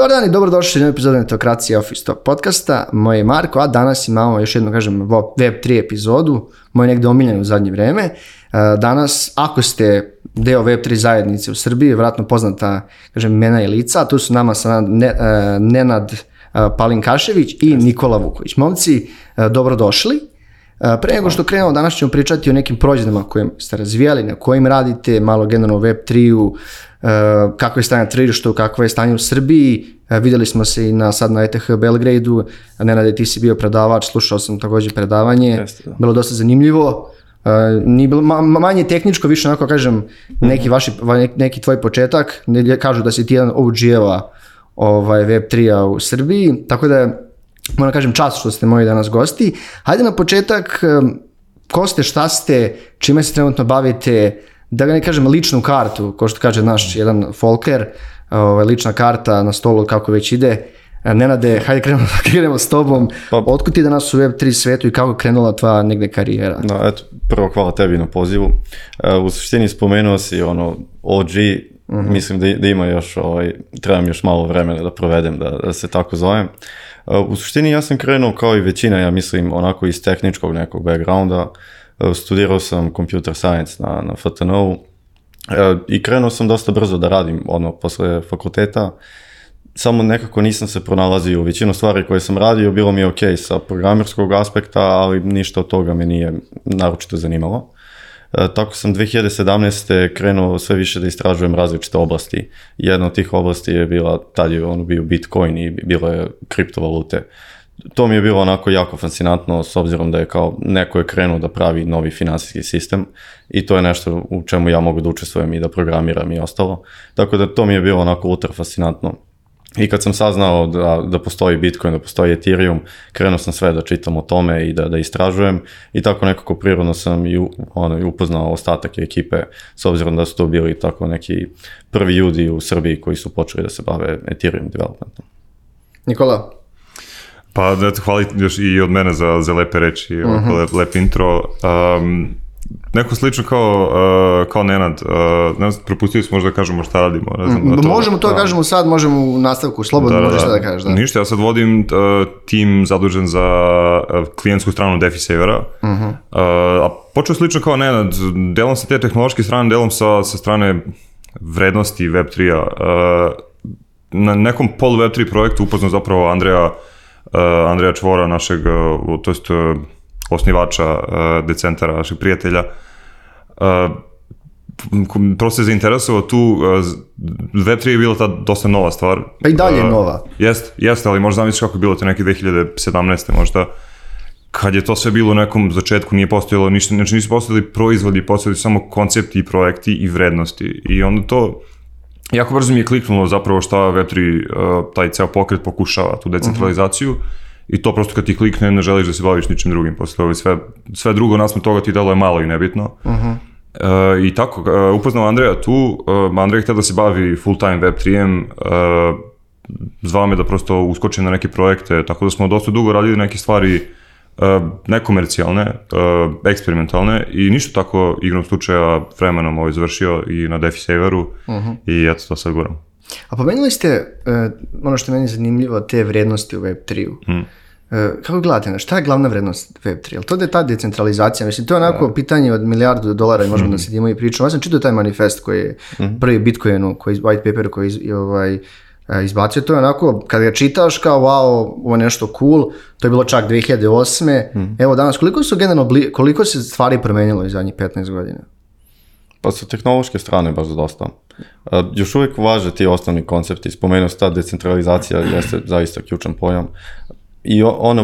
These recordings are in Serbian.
Dobar dan i dobrodošli u jednu epizodu Netokracije Office Top podcasta. Moje je Marko, a danas imamo još jednu, kažem, Web3 epizodu, moje negde omiljene u zadnje vreme. E, danas, ako ste deo Web3 zajednice u Srbiji, vratno poznata, kažem, mena i lica, tu su nama sa ne, e, Nenad e, Palinkašević i Nikola Vuković. Momci, dobrodošli. E, pre nego što krenemo, danas ćemo pričati o nekim proizvodima koje ste razvijali, na kojim radite, malo generalno Web3-u, e, kako je stanje na tržištu, kakvo je stanje u Srbiji. E, videli smo se i na, sad na ETH Belgradu, Nenade ti si bio predavač, slušao sam takođe predavanje, Jeste, da. bilo dosta zanimljivo. Uh, nije bilo ma, manje tehničko, više onako kažem mhm. neki vaši neki tvoj početak, ne kažu da si ti jedan OG-eva ovaj Web3-a u Srbiji, tako da moram kažem čast što ste moji danas gosti. Hajde na početak, ko ste, šta ste, čime se trenutno bavite, da ga ne kažem ličnu kartu, kao što kaže naš jedan folker, ovaj, lična karta na stolu kako već ide. E, Nenade, hajde krenemo, krenemo s tobom. Pa, Otkud ti danas u Web3 svetu i kako krenula tvoja negde karijera? Da, eto, prvo hvala tebi na pozivu. E, u suštini spomenuo si ono OG, mm mislim da, da ima još, ovaj, trebam još malo vremena da provedem da, da se tako zovem. Uh, U suštini ja sam krenuo kao i većina, ja mislim, onako iz tehničkog nekog backgrounda. E, studirao sam computer science na, na ftn e, i krenuo sam dosta brzo da radim, ono, posle fakulteta. Samo nekako nisam se pronalazio u većinu stvari koje sam radio, bilo mi je okej okay sa programerskog aspekta, ali ništa od toga me nije naročito zanimalo. E, tako sam 2017. krenuo sve više da istražujem različite oblasti. Jedna od tih oblasti je bila, tad je ono bio Bitcoin i bilo je kriptovalute. To mi je bilo onako jako fascinantno s obzirom da je kao neko je krenuo da pravi novi finansijski sistem i to je nešto u čemu ja mogu da učestvujem i da programiram i ostalo. Tako da to mi je bilo onako ultra fascinantno. I kad sam saznao da, da postoji Bitcoin, da postoji Ethereum, krenuo sam sve da čitam o tome i da, da istražujem i tako nekako prirodno sam i, ono, upoznao ostatak ekipe s obzirom da su to bili tako neki prvi ljudi u Srbiji koji su počeli da se bave Ethereum developmentom. Nikola, Pa, da, hvala još i od mene za, za lepe reči, uh mhm. -huh. lep, lep intro. Um, neko slično kao, uh, kao Nenad, uh, ne znam, propustili smo možda da kažemo šta radimo. Ne znam, da to, možemo to da, da kažemo sad, možemo u nastavku, slobodno da, da, možeš da, da kažeš. Da. Ništa, ja sad vodim uh, tim zadužen za uh, klijentsku stranu DefiSavera, uh mhm. -huh. uh, a počeo slično kao Nenad, delom sa te tehnološke strane, delom sa, sa strane vrednosti Web3-a. Uh, na nekom pol Web3 projektu upoznao zapravo Andreja, uh, Andreja Čvora, našeg, uh, to jest uh, osnivača e, decentara naših prijatelja, e, prosto se zainteresovao tu, e, Web3 je bila ta dosta nova stvar. Pa i dalje je nova. Jeste, jeste, ali možda zamisliš kako je bilo te neke 2017. možda, kad je to sve bilo u nekom začetku, nije postojalo ništa, znači nisu postojali proizvodi, postojali samo koncepti i projekti i vrednosti. I onda to, jako brzo mi je kliknulo zapravo šta Web3, taj ceo pokret pokušava, tu mhm. decentralizaciju. Uh -huh i to prosto kad ti klikne ne želiš da se baviš ničim drugim posle toga. Sve, sve drugo nasmo toga ti delo je malo i nebitno. Mhm. Uh -huh. e, I tako, uh, upoznao Andreja tu, e, Andrej htio da se bavi full time Web3-em, e, zvao me da prosto uskočim na neke projekte, tako da smo dosta dugo radili neke stvari e, nekomercijalne, e, eksperimentalne i ništa tako igrom slučaja vremenom ovaj završio i na Defi Saveru uh mhm. -huh. i eto to sad govorimo. A pomenuli ste, uh, ono što je meni zanimljivo, te vrednosti u Web3-u. Hmm. E, kako gledate na šta je glavna vrednost Web3? Je to da je ta decentralizacija? Mislim, to je onako da. pitanje od milijardu dolara i možemo da mm -hmm. da sedimo i pričamo. Ja sam čitao taj manifest koji je mm -hmm. prvi Bitcoin, koji white paper koji je ovaj, e, izbacio. To je onako, kad ga čitaš kao wow, ovo je nešto cool, to je bilo čak 2008. Mm -hmm. Evo danas, koliko su generalno, koliko se stvari promenilo iz zadnjih 15 godina? Pa sa tehnološke strane baš dosta. E, još uvijek važe ti osnovni koncepti, spomenuo se ta decentralizacija jeste zaista ključan pojam. I ona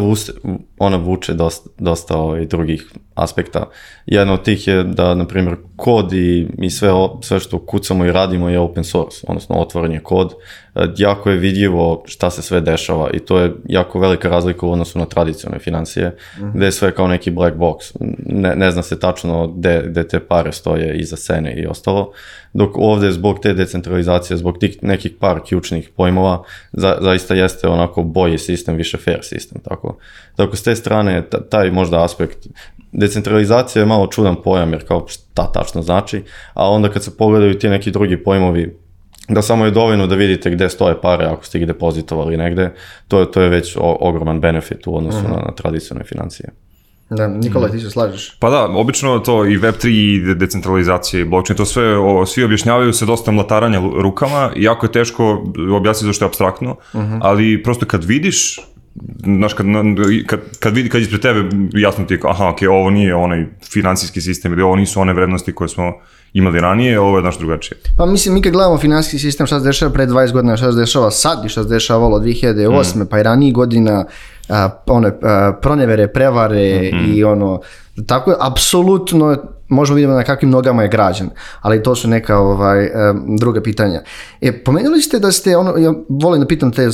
ona vuče dosta, dosta ovaj, drugih aspekta. Jedno od tih je da, na primjer, kod i, i sve, sve što kucamo i radimo je open source, odnosno otvoren je kod. E, jako je vidljivo šta se sve dešava i to je jako velika razlika u odnosu na tradicionalne financije, mm -hmm. gde je sve kao neki black box. Ne, ne zna se tačno gde, gde te pare stoje iza scene i ostalo. Dok ovde zbog te decentralizacije, zbog tih nekih par ključnih pojmova, za, zaista jeste onako bolji sistem, više fair sistem. Tako, tako te strane taj možda aspekt decentralizacija je malo čudan pojam jer kao šta tačno znači, a onda kad se pogledaju ti neki drugi pojmovi da samo je dovoljno da vidite gde stoje pare ako ste ih depozitovali negde, to je, to je već o, ogroman benefit u odnosu uh na, na tradicionalne financije. Da, Nikola, ti se slažeš. Pa da, obično to i Web3 i decentralizacija i blockchain, to sve, o, svi objašnjavaju se dosta mlataranja rukama, jako je teško objasniti zašto je abstraktno, uh mhm. -huh. ali prosto kad vidiš znaš, kad, kad, kad vidi, kad ispred tebe, jasno ti je, aha, ok, ovo nije onaj financijski sistem ili ovo nisu one vrednosti koje smo imali ranije, ovo je naš drugačije. Pa mislim, mi kad gledamo finansijski sistem, šta se dešava pre 20 godina, šta se dešava sad i šta se dešavalo 2008. Mm. pa i ranije godina, a, one, a, pronevere, prevare mm -hmm. i ono, tako je, apsolutno možemo vidjeti na kakvim nogama je građen, ali to su neka ovaj, e, druga pitanja. E, pomenuli ste da ste, ono, ja volim da pitam te e,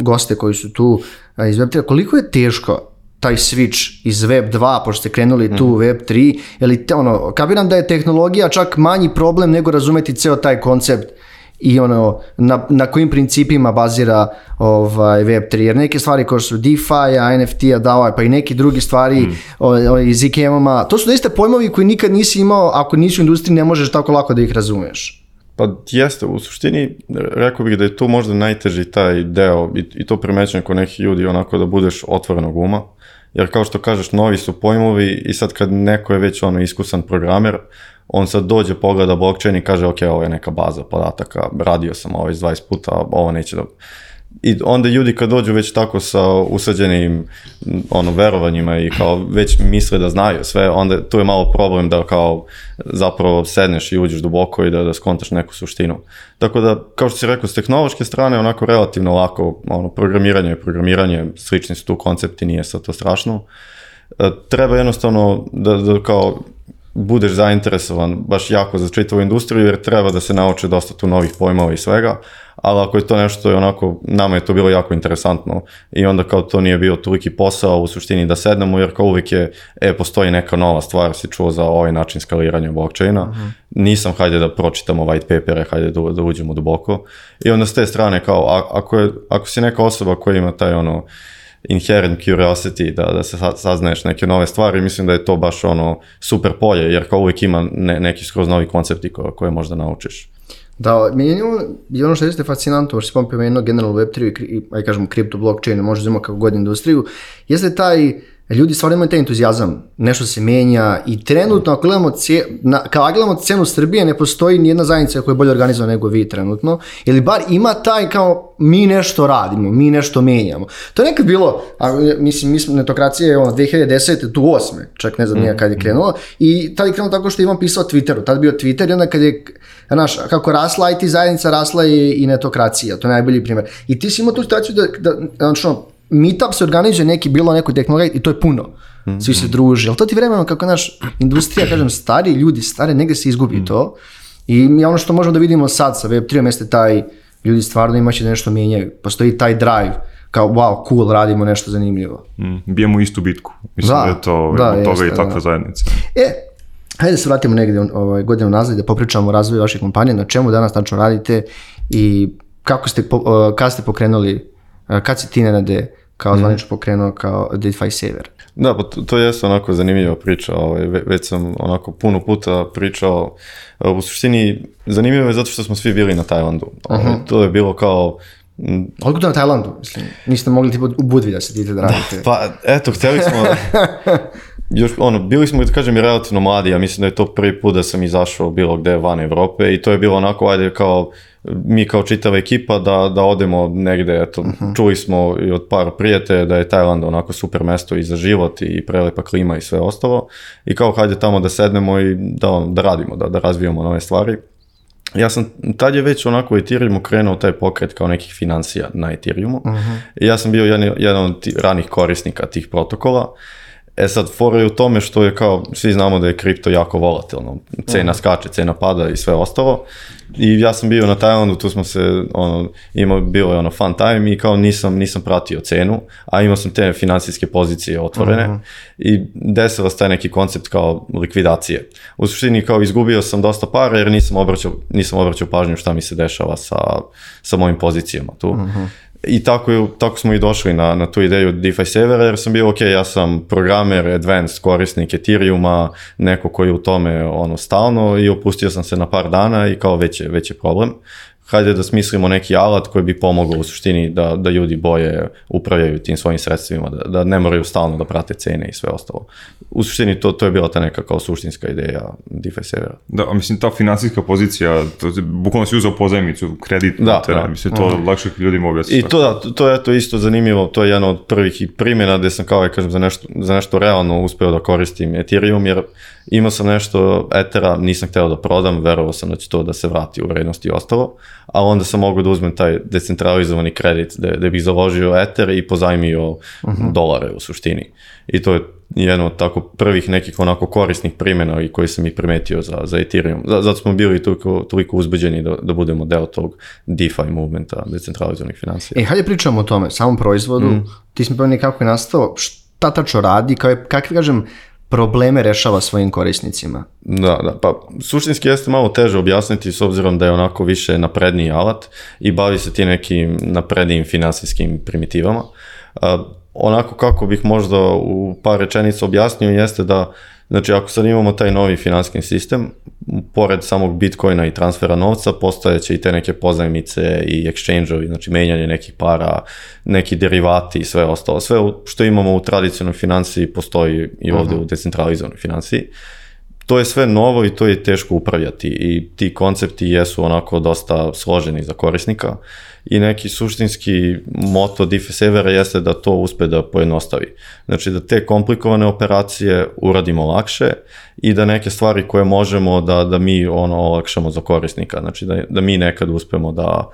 goste koji su tu e, iz Web3, koliko je teško taj switch iz Web 2, pošto ste krenuli tu u mhm. Web 3, ili te, ono, kapiram da je tehnologija čak manji problem nego razumeti ceo taj koncept i ono, na, na kojim principima bazira ovaj, Web3, jer neke stvari kao su DeFi, NFT-a, DAO, pa i neke druge stvari mm. o, o, iz IKM-ama, to su doista pojmovi koji nikad nisi imao, ako nisi u industriji ne možeš tako lako da ih razumeš. Pa jeste, u suštini rekao bih da je tu možda najteži taj deo i, i to primećujem kod nekih ljudi onako da budeš otvorenog uma, jer kao što kažeš novi su pojmovi i sad kad neko je već ono iskusan programer, on sad dođe, pogleda blockchain i kaže, ok, ovo je neka baza podataka, radio sam ovo iz 20 puta, ovo neće da... I onda ljudi kad dođu već tako sa usađenim ono, verovanjima i kao već misle da znaju sve, onda tu je malo problem da kao zapravo sedneš i uđeš duboko i da, da skontaš neku suštinu. Tako da, kao što si rekao, s tehnološke strane onako relativno lako, ono, programiranje je programiranje, slični su tu koncepti, nije sad to strašno. E, treba jednostavno da, da kao budeš zainteresovan baš jako za čitavu industriju jer treba da se nauče dosta tu novih pojmova i svega, ali ako je to nešto je onako, nama je to bilo jako interesantno i onda kao to nije bio toliki posao u suštini da sednemo jer kao uvijek je, e, postoji neka nova stvar, si čuo za ovaj način skaliranja blockchaina, uh mhm. -huh. nisam, hajde da pročitamo white papere, hajde da, da uđemo duboko i onda s te strane kao, a, ako, je, ako si neka osoba koja ima taj ono, uh, inherent curiosity, da, da se saznaješ neke nove stvari, mislim da je to baš ono super polje, jer kao uvijek ima ne, neki skroz novi koncepti koje, koje možda naučiš. Da, meni je ono što jeste fascinantno, što sam pomenuo generalno Web3 i, aj kažemo, kripto, blockchain, možda uzimamo kako god industriju, jeste taj E, ljudi stvarno imaju taj entuzijazam, nešto se menja i trenutno ako gledamo, cije, na, kada gledamo cenu Srbije ne postoji ni jedna zajednica koja je bolje organizovana nego vi trenutno, ili bar ima taj kao mi nešto radimo, mi nešto menjamo. To je nekad bilo, a, mislim, mi smo netokracija je ono 2010. do 8. čak ne znam nije kad je mhm. krenulo i tad je krenulo tako što imam pisao Twitteru, tad bio Twitter i onda kad je Znaš, kako rasla IT zajednica, rasla je i netokracija, to je najbolji primjer. I ti si imao tu situaciju da, da, da znači, meetup se organizuje neki, bilo neko tehnologije i to je puno. Mhm. Svi se druže, ali to ti vremeno kako naš industrija, kažem, stari ljudi, stare, negde se izgubi mhm. to. I ono što možemo da vidimo sad sa Web3 jeste taj, ljudi stvarno imaće da nešto mijenjaju. Postoji taj drive kao wow, cool, radimo nešto zanimljivo. Mm, bijemo istu bitku. Mislim da, da je to da, od toga jeste, i takva da. zajednica. E, hajde da se vratimo negde ovaj, godinu nazad da popričamo o razvoju vaše kompanije, na čemu danas tačno radite i kako ste, eh, kada ste pokrenuli Kad si ti, Nenade, kao mhm. zvanično pokrenuo kao DeFi Saver? Da, pa to, to jeste onako zanimljiva priča, ovaj, već sam onako puno puta pričao, e, u suštini zanimljivo je zato što smo svi bili na Tajlandu, ovaj, uh mhm. -huh. to je bilo kao Odkud na Tajlandu, mislim, niste mogli tipa u Budvi da se idete da, da radite. Da, pa eto, hteli smo, još ono, bili smo, da kažem, relativno mladi, ja mislim da je to prvi put da sam izašao bilo gde van Evrope i to je bilo onako, ajde, kao, mi kao čitava ekipa da, da odemo negde, eto, uh mhm. -huh. čuli smo i od par prijatelja da je Tajland onako super mesto i za život i prelepa klima i sve ostalo i kao hajde tamo da sednemo i da, da radimo, da, da razvijamo nove stvari. Ja sam, tad je već onako u Ethereumu krenuo taj pokret kao nekih financija na Ethereumu uh -huh. i ja sam bio jedan, jedan od ranih korisnika tih protokola uh, E sad, fora je u tome što je kao, svi znamo da je kripto jako volatilno, cena mhm. skače, cena pada i sve ostalo. I ja sam bio na Tajlandu, tu smo se, ono, imao, bilo je ono fun time i kao nisam, nisam pratio cenu, a imao sam te financijske pozicije otvorene uh mhm. -huh. i desila se taj neki koncept kao likvidacije. U suštini kao izgubio sam dosta para jer nisam obraćao, nisam obraćao pažnju šta mi se dešava sa, sa mojim pozicijama tu. Uh mhm. -huh I tako, je, tako smo i došli na, na tu ideju DeFi Severa, jer sam bio, ok, ja sam programer, advanced korisnik Ethereuma, neko koji je u tome ono, stalno i opustio sam se na par dana i kao već je, već je problem hajde da smislimo neki alat koji bi pomogao u suštini da, da ljudi boje upravljaju tim svojim sredstvima, da, da ne moraju stalno da prate cene i sve ostalo. U suštini to, to je bila ta neka kao suštinska ideja DeFi servera. Da, a mislim ta finansijska pozicija, to, bukvalno si uzao pozajmicu, kredit, da, tera, da. mislim to mm. lakše ljudima objasniti. I to da, to je to isto zanimljivo, to je jedno od prvih primjena gde sam kao, ja kažem, za nešto, za nešto realno uspeo da koristim Ethereum, jer imao sam nešto Ethera, nisam hteo da prodam, verovao sam da će to da se vrati u vrednosti i ostalo a onda sam mogao da uzmem taj decentralizovani kredit da, da bih založio Ether i pozajmio uh mhm. -huh. dolare u suštini. I to je jedno od tako prvih nekih onako korisnih primjena i koji sam i primetio za, za Ethereum. Zato smo bili toliko, toliko uzbeđeni da, da budemo deo tog DeFi movementa, decentralizovanih financija. E, hajde pričamo o tome, samom proizvodu. Mm. Ti smo pa nekako je nastao, šta tačno radi, kao je, kakvi, kažem, probleme rešava svojim korisnicima. Da, da, pa suštinski jeste malo teže objasniti s obzirom da je onako više napredniji alat i bavi se ti nekim naprednijim finansijskim primitivama. Uh, onako kako bih možda u par rečenica objasnio jeste da uh, Znači, ako sad imamo taj novi financijski sistem, pored samog Bitcoina i transfera novca, postojeće i te neke pozajmice i exchange-ovi, znači menjanje nekih para, neki derivati i sve ostalo. Sve što imamo u tradicionalnoj financiji postoji i ovde Aha. Mhm. u decentralizovanoj financiji. Uh, to je sve novo i to je teško upravljati i ti koncepti jesu onako dosta složeni za korisnika i neki suštinski moto Diffesevera jeste da to uspe da pojednostavi. Znači da te komplikovane operacije uradimo lakše i da neke stvari koje možemo da, da mi ono olakšamo za korisnika. Znači da, da mi nekad uspemo da,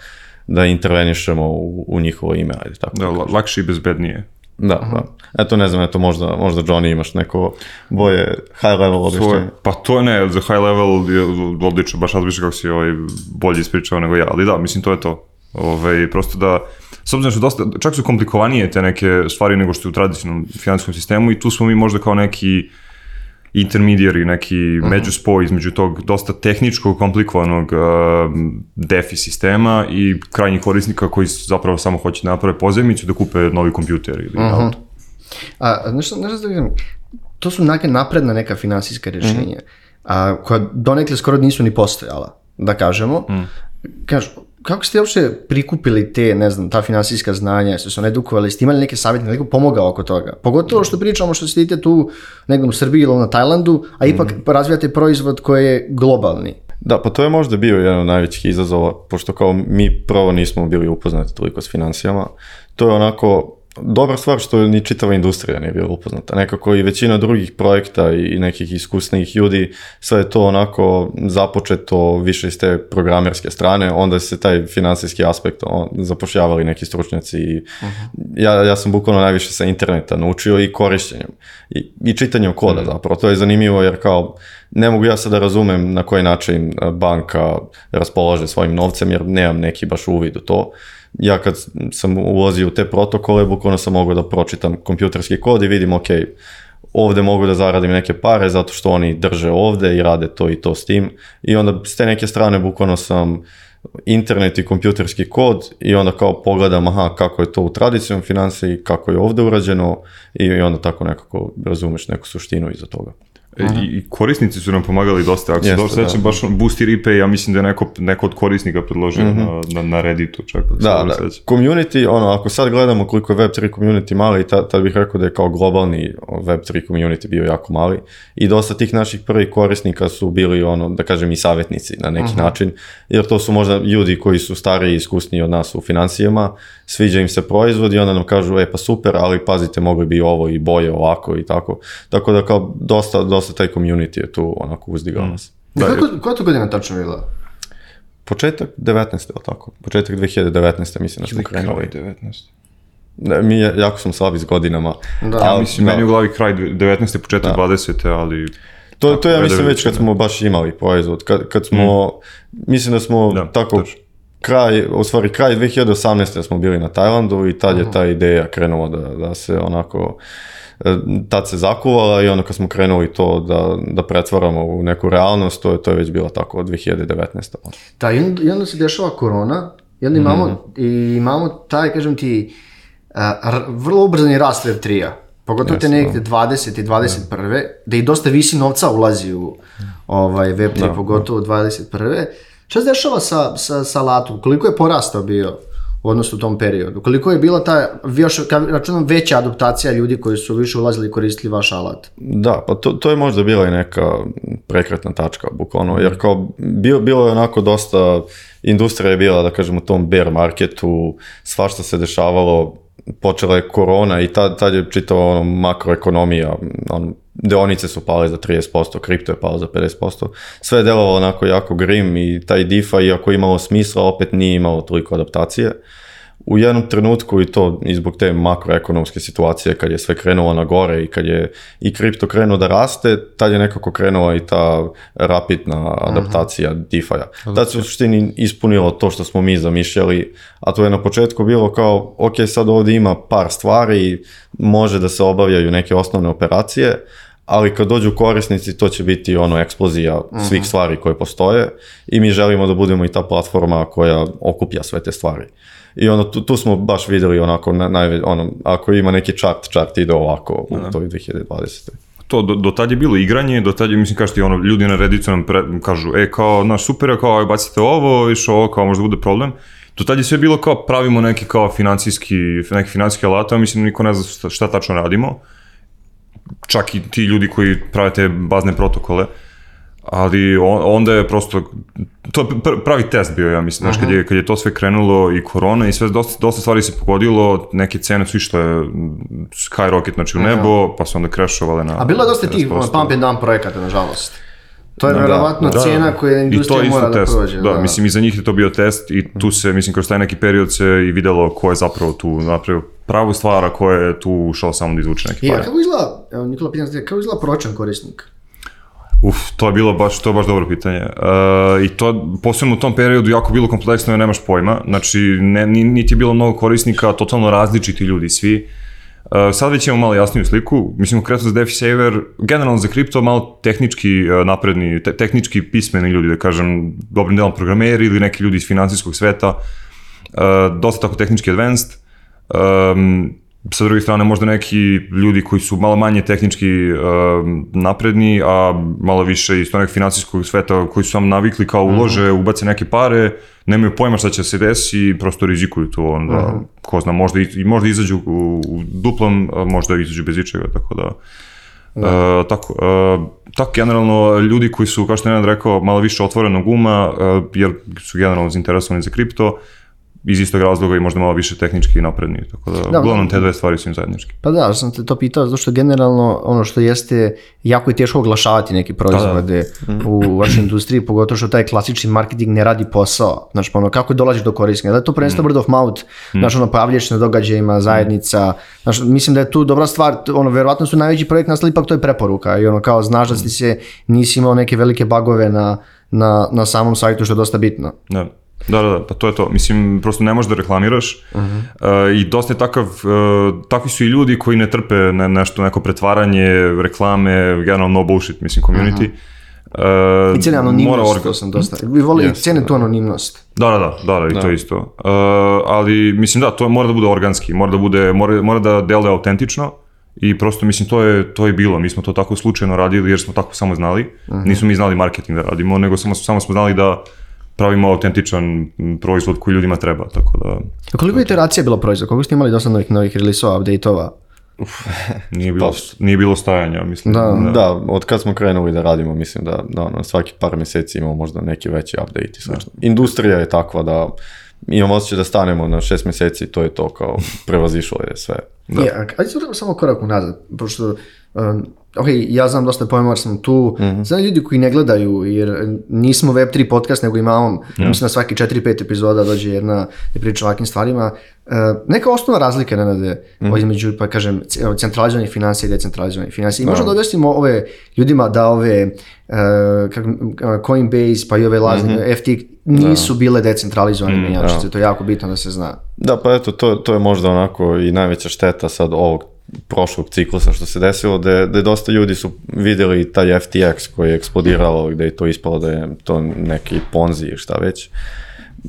da intervenišemo u, u njihovo ime. Ajde, tako da, da lakše i bezbednije. Da, Aha. da. Eto, ne znam, eto, možda, možda Johnny imaš neko boje high level objašnjenje. Pa to ne, za high level je odlično, baš razmišljam kako si ovaj bolje ispričao nego ja, ali da, mislim, to je to. Ove, ovaj, prosto da, s obzirom što da dosta, čak su komplikovanije te neke stvari nego što je u tradicionalnom finansijskom sistemu i tu smo mi možda kao neki uh, intermediary, neki mm -hmm. međuspoj između tog dosta tehničkog, komplikovanog uh, defi sistema i krajnjih korisnika koji zapravo samo hoće da naprave pozajmicu da kupe novi kompjuter ili mm -hmm. auto. A, znaš, znaš da vidim, to su neke napredna neka finansijska mhm. rešenja, mm a, koja donekle skoro nisu ni postojala, da kažemo. Mm. Kažu, kako ste uopšte prikupili te, ne znam, ta finansijska znanja, jeste se on edukovali, ste imali neke savjete, neko pomogao oko toga? Pogotovo što pričamo što sedite tu negdje u Srbiji ili na Tajlandu, a ipak mm razvijate proizvod koji je globalni. Da, pa to je možda bio jedan od najvećih izazova, pošto kao mi prvo nismo bili upoznati toliko s financijama. To je onako dobra stvar što ni čitava industrija nije bila upoznata. Nekako i većina drugih projekta i nekih iskusnih ljudi, sve je to onako započeto više iz te programerske strane, onda se taj finansijski aspekt on, zapošljavali neki stručnjaci. I uh mhm. -huh. ja, ja sam bukvalno najviše sa interneta naučio i korišćenjem i, i čitanjem koda uh mhm. -huh. zapravo. To je zanimljivo jer kao ne mogu ja sad da razumem na koji način e, banka raspolaže svojim novcem jer nemam neki baš uvid u to. Uh, ja kad sam ulazio u te protokole, bukvalno sam mogao da pročitam kompjuterski kod i vidim, ok, ovde mogu da zaradim neke pare zato što oni drže ovde i rade to i to s tim. I onda s te neke strane bukvalno sam internet i kompjuterski kod i onda kao pogledam aha kako je to u tradicijom i kako je ovde urađeno i onda tako nekako razumeš neku suštinu iza toga. E, Aha. i korisnici su nam pomagali dosta, ako se dobro da, sećam, da. baš Boost i Repay, ja mislim da je neko, neko od korisnika predložio mm -hmm. na, na, na Redditu, čak da, da, da. community, ono, ako sad gledamo koliko je Web3 community mali, i tad, tad bih rekao da je kao globalni Web3 community bio jako mali i dosta tih naših prvih korisnika su bili, ono, da kažem, i savjetnici na neki mm -hmm. način, jer to su možda ljudi koji su stariji i iskusniji od nas u financijama, sviđa im se proizvod i onda nam kažu, e pa super, ali pazite, mogli bi ovo i boje ovako i tako, tako da kao dosta, dosta dosta taj community je tu onako uzdigao mm. nas. Mm. Da, kako, koja to godina tačno bila? Početak 19. ili tako? Početak 2019. mislim da smo krenuli. 19. Ne, mi je, jako smo slabi s godinama. Da. Ali, ja mislim, da. meni u glavi kraj 19. početak da. 20. ali... To, to ja mislim već kad smo baš imali proizvod. Kad, kad smo, mm. mislim da smo da, tako tačno. kraj, u stvari kraj 2018. smo bili na Tajlandu i tad je ta ideja krenula da, da se onako... Uh, tad se zakuvala i onda kad smo krenuli to da, da pretvaramo u neku realnost, to je, to je već bilo tako od 2019. Da, i onda, se dešava korona, i onda imamo, mm i imamo taj, kažem ti, vrlo ubrzani rast Web3-a, pogotovo yes, te negde 20. Da. i 21. Da. da i dosta visi novca ulazi u ovaj, Web3, da, da, pogotovo da. 21. Šta se dešava sa, sa, sa Latom? Koliko je porastao bio u odnosu u tom periodu. Koliko je bila ta, još računam, veća adaptacija ljudi koji su više ulazili i koristili vaš alat? Da, pa to, to je možda bila i neka prekretna tačka, bukvalno, jer kao bilo, bilo je onako dosta, industrija je bila, da kažem, u tom bear marketu, svašta se dešavalo, počela je korona i tad, tad je čitava ono, makroekonomija, ono, deonice su pale za 30%, kripto je pao za 50%, sve je delovalo onako jako grim i taj DeFi, iako je imalo smisla, opet nije imalo toliko adaptacije u jednom trenutku i to i zbog te makroekonomske situacije kad je sve krenulo na gore i kad je i kripto krenuo da raste, tad je nekako krenula i ta rapidna mhm. adaptacija Aha. DeFi-a. Tad se u suštini ispunilo to što smo mi zamišljali, a to je na početku bilo kao, ok, sad ovde ima par stvari, može da se obavljaju neke osnovne operacije, ali kad dođu korisnici to će biti ono eksplozija svih uh mhm. -huh. stvari koje postoje i mi želimo da budemo i ta platforma koja okuplja sve te stvari. I ono, tu, tu smo baš videli onako, na, najve, ono, ako ima neki chart, chart ide ovako u da. toj 2020 to, do, do tad je bilo igranje, do tad je, mislim, kažete, ono, ljudi na Redditu nam pre, kažu, e, kao, naš super, kao, aj, bacite ovo, iš ovo, kao, možda bude problem. Do tad je sve bilo kao, pravimo neki, kao, financijski, neki financijski a mislim, niko ne zna šta, šta tačno radimo čak i ti ljudi koji prave te bazne protokole, ali onda je prosto, to je pravi test bio, ja mislim, znaš, kad je, kad je to sve krenulo i korona i sve, dosta, dosta stvari se pogodilo, neke cene su išle skyrocket, znači u nebo, Aha. pa su onda crashovale na... A bilo je dosta tih pump and dump projekata, nažalost. To je da, verovatno da, da, cena koju industrija mora da prođe. Da, da, mislim i za njih je to bio test i tu se, mislim, kroz taj neki period se i videlo ko je zapravo tu napravio pravu stvar, a ko je tu ušao samo da izvuče neke pare. I, kako izgleda, evo Nikola pitan, znači, kako izgleda pročan korisnik? Uf, to je bilo baš, to je baš dobro pitanje. Uh, I to, posebno u tom periodu, jako bilo kompleksno, jer nemaš pojma. Znači, ne, niti je bilo mnogo korisnika, totalno različiti ljudi svi. Uh, Eh, sad već imamo malo jasniju sliku, mislim konkretno za DeFi Saver, generalno za kripto malo tehnički eh, napredni, te, tehnički pismeni ljudi, da kažem, dobrim delom programeri ili neki ljudi iz finansijskog sveta, eh, dosta tako tehnički advanced, um, sa druge strane možda neki ljudi koji su malo manje tehnički e, napredni, a malo više iz tog financijskog sveta koji su vam navikli kao mhm. ulože, uh -huh. ubace neke pare, nemaju pojma šta će se desiti i prosto rizikuju to onda, uh mhm. -huh. ko zna, možda, i, možda izađu u, u duplom, možda izađu bez ičega, tako da... Da. E, tako, e, tako generalno ljudi koji su, kao što je Nenad rekao, malo više otvorenog uma, e, jer su generalno zainteresovani za kripto, iz istog razloga i možda malo više tehnički i napredni. Tako da, da uglavnom da. te dve stvari su im zajednički. Pa da, sam te to pitao, zato što generalno ono što jeste, jako je teško oglašavati neke proizvode da, da. Mhm. u vašoj industriji, pogotovo što taj klasični marketing ne radi posao. Znači, pa ono, kako dolaziš do korisnika? Da je to prvenstveno mm. word of mouth, mm. znači, ono, pojavljaš na događajima, zajednica. Znači, mislim da je tu dobra stvar, ono, verovatno su najveći projekt nastali, ipak to je preporuka. I ono, kao, znaš da mhm. si se, nisi imao neke velike bagove na, na, na samom sajtu, što je dosta bitno. Da. Da, da, da, pa to je to. Mislim, prosto ne možeš da reklamiraš uh -huh. uh, i dosta je takav, uh, takvi su i ljudi koji ne trpe ne, nešto, neko pretvaranje, reklame, generalno no bullshit, mislim, community. Uh -huh. Uh, I cijene anonimnost, orga... to sam dosta. Vi mm, voli, yes, cijene da. tu anonimnost. Da, da, da, da, da, i to isto. Uh, ali mislim da, to mora da bude organski, mora da, bude, mora, mora da dele autentično i prosto mislim to je, to je bilo. Mi smo to tako slučajno radili jer smo tako samo znali. Uh -huh. Nismo mi znali marketing da radimo, nego samo, samo smo znali da pravimo autentičan proizvod koji ljudima treba, tako da... A koliko znači. je iteracija bilo proizvod? Koliko ste imali dosta novih, novih release-ova, update-ova? nije, bilo, pa- nije bilo stajanja, mislim. Da. da, da. od kad smo krenuli da radimo, mislim da, da ono, svaki par meseci imamo možda neki veći update i slično. Da. Industrija je takva da imamo osjećaj da stanemo na šest mjeseci, to je to kao prevazišlo je sve. Da. Je, ajde samo korak unazad, pošto um, ok, ja znam dosta pojma, sam tu, mm -hmm. znam ljudi koji ne gledaju, jer nismo Web3 podcast, nego imamo, yeah. mislim na da svaki 4-5 epizoda dođe jedna da priča o ovakvim stvarima. E, neka osnovna razlika, Nenade, mm -hmm. Ovaj, između, pa kažem, centralizovanje financije i decentralizovanje financije. I da. možda da objasnimo ove ljudima da ove uh, Coinbase, pa i ove lazne, mm -hmm. FTX, da. nisu da. bile decentralizovane mm, mjenjačnice, to je jako bitno da se zna. Da, pa eto, to, to je možda onako i najveća šteta sad ovog prošlog ciklusa što se desilo, da da dosta ljudi su videli taj FTX koji je eksplodiralo, gde je to ispalo da je to neki ponzi i šta već. Uh,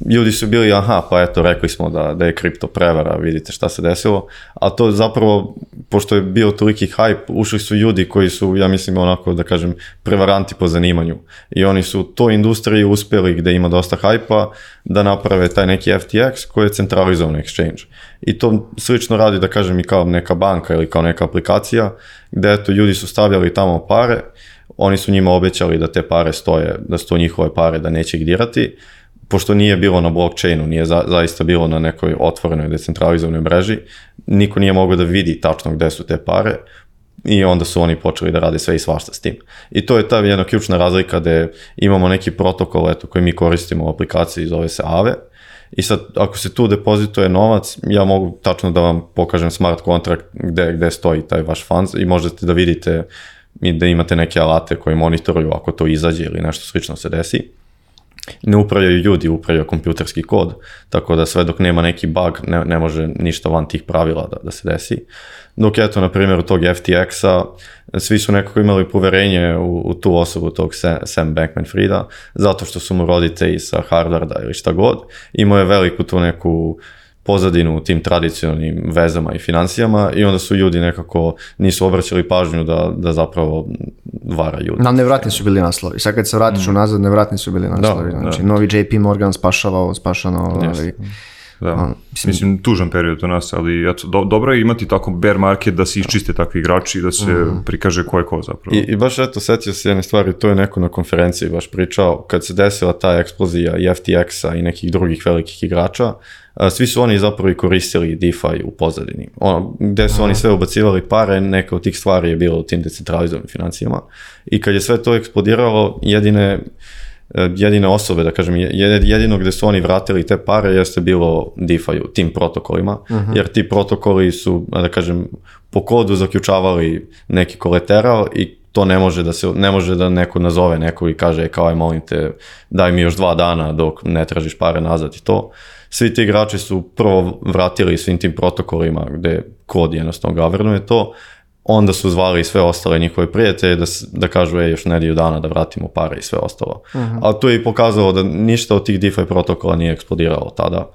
ljudi su bili, aha, pa eto, rekli smo da, da je kripto prevara, vidite šta se desilo, a to zapravo, pošto je bio toliki hype, ušli su ljudi koji su, ja mislim, onako, da kažem, prevaranti po zanimanju. I oni su to industriji uspeli gde ima dosta hajpa da naprave taj neki FTX koji je centralizovan exchange. I to slično radi, da kažem, i kao neka banka ili kao neka aplikacija, gde eto, ljudi su stavljali tamo pare, oni su njima obećali da te pare stoje, da sto njihove pare, da neće ih dirati, pošto nije bilo na blockchainu, nije za, zaista bilo na nekoj otvorenoj, decentralizovanoj mreži, niko nije mogao da vidi tačno gde su te pare i onda su oni počeli da rade sve i svašta s tim. I to je ta jedna ključna razlika da imamo neki protokol eto, koji mi koristimo u aplikaciji, zove se AVE, I sad, ako se tu depozituje novac, ja mogu tačno da vam pokažem smart kontrakt gde, gde stoji taj vaš fund i možete da vidite i da imate neke alate koji monitoruju ako to izađe ili nešto slično se desi ne upravljaju ljudi, upravlja kompjuterski kod, tako da sve dok nema neki bug ne, ne može ništa van tih pravila da, da se desi. Dok eto, na primjeru tog FTX-a, svi su nekako imali poverenje u, u tu osobu tog Sam, Sam Bankman-Frida, zato što su mu roditelji sa Harvarda ili šta god, imao je veliku tu neku uh, pozadinu u tim tradicionalnim vezama i financijama i onda su ljudi nekako nisu obraćali pažnju da, da zapravo vara ljudi. Nam nevratni su bili naslovi. Sad kad se vratiš mm. unazad, nevratni su bili da, naslovi. Da, znači, da. novi JP Morgan spašavao, spašano... Yes. Ali ovaj. Da. A, mislim, mislim, tužan period u nas, ali eto, do, dobro je imati tako bear market da se isčiste takvi igrači i da se mm -hmm. prikaže ko je ko zapravo. I, I baš eto, setio se jedne stvari, to je neko na konferenciji baš pričao, kad se desila ta eksplozija i FTX-a i nekih drugih velikih igrača, a, svi su oni zapravo i koristili DeFi u pozadini. Ono, gde su Aha. oni mhm. sve ubacivali pare, neka od tih stvari je bilo u tim decentralizovanim financijama. I kad je sve to eksplodiralo, jedine E, jedine osobe, da kažem, jedino gde su oni vratili te pare jeste bilo DeFi-u, tim protokolima, uh mhm. -huh. jer ti protokoli su, da kažem, po kodu zaključavali neki kolateral i to ne može da se ne može da neko nazove neko i kaže e, kao aj molim te daj mi još dva dana dok ne tražiš pare nazad i to svi ti igrači su prvo vratili svim tim protokolima gde kod jednostavno governuje to onda su zvali sve ostale njihove prijatelje da, da kažu je još nediju dana da vratimo pare i sve ostalo. Uh mhm. -huh. Ali tu je i pokazalo da ništa od tih DeFi protokola nije eksplodiralo tada.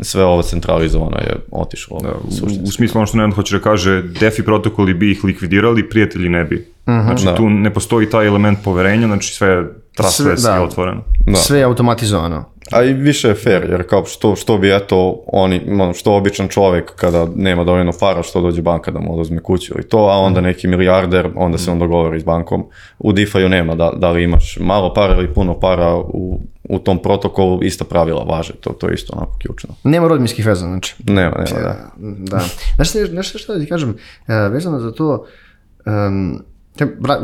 Sve ovo centralizovano je otišlo. Da, u, u smislu ono što Nenad hoće da kaže, DeFi protokoli bi ih likvidirali, prijatelji ne bi. Uh mhm. -huh. Znači da. tu ne postoji taj element poverenja, znači sve trust sve, da. je otvoreno. Da. Sve je automatizovano. A i više je fair, jer kao što, što bi eto oni, što običan čovek kada nema dovoljno para, što dođe banka da mu odozme kuću i to, a onda mhm. neki milijarder, onda se mhm. on dogovori s bankom. U DeFi-u nema da, da li imaš malo para ili puno para u, u tom protokolu, ista pravila važe, to, to je isto onako ključno. Nema rodbinskih veza, znači. Nema, nema, znači, da. da. Znaš, znaš šta da ti kažem, e, vezano za to, um,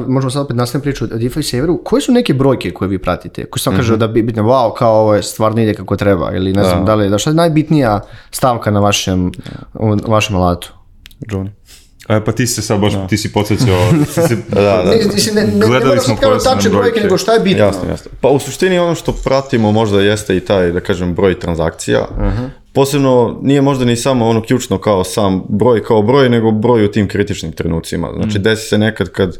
možemo sad opet nastaviti priču o DeFi Severu. Koje su neke brojke koje vi pratite? Koje sam mm -hmm. kaže mhm. da bi bitno, wow, kao ovo je stvarno ide kako treba. Ili ne znam, da, da li da šta je najbitnija stavka na vašem, u, vašem alatu? Johnny. E, pa ti se sad baš, da. ti si podsjećao, ti si, da, da. Mislim, ne, ne, gledali ne smo koje su nam brojke. Nego šta je bitno? Jasno, jasno. Pa u suštini ono što pratimo možda jeste i taj, da kažem, broj transakcija. Uh mhm. -huh. Posebno nije možda ni samo ono ključno kao sam broj kao broj, nego broj u tim kritičnim trenucima. Znači, mm. desi se nekad kad uh,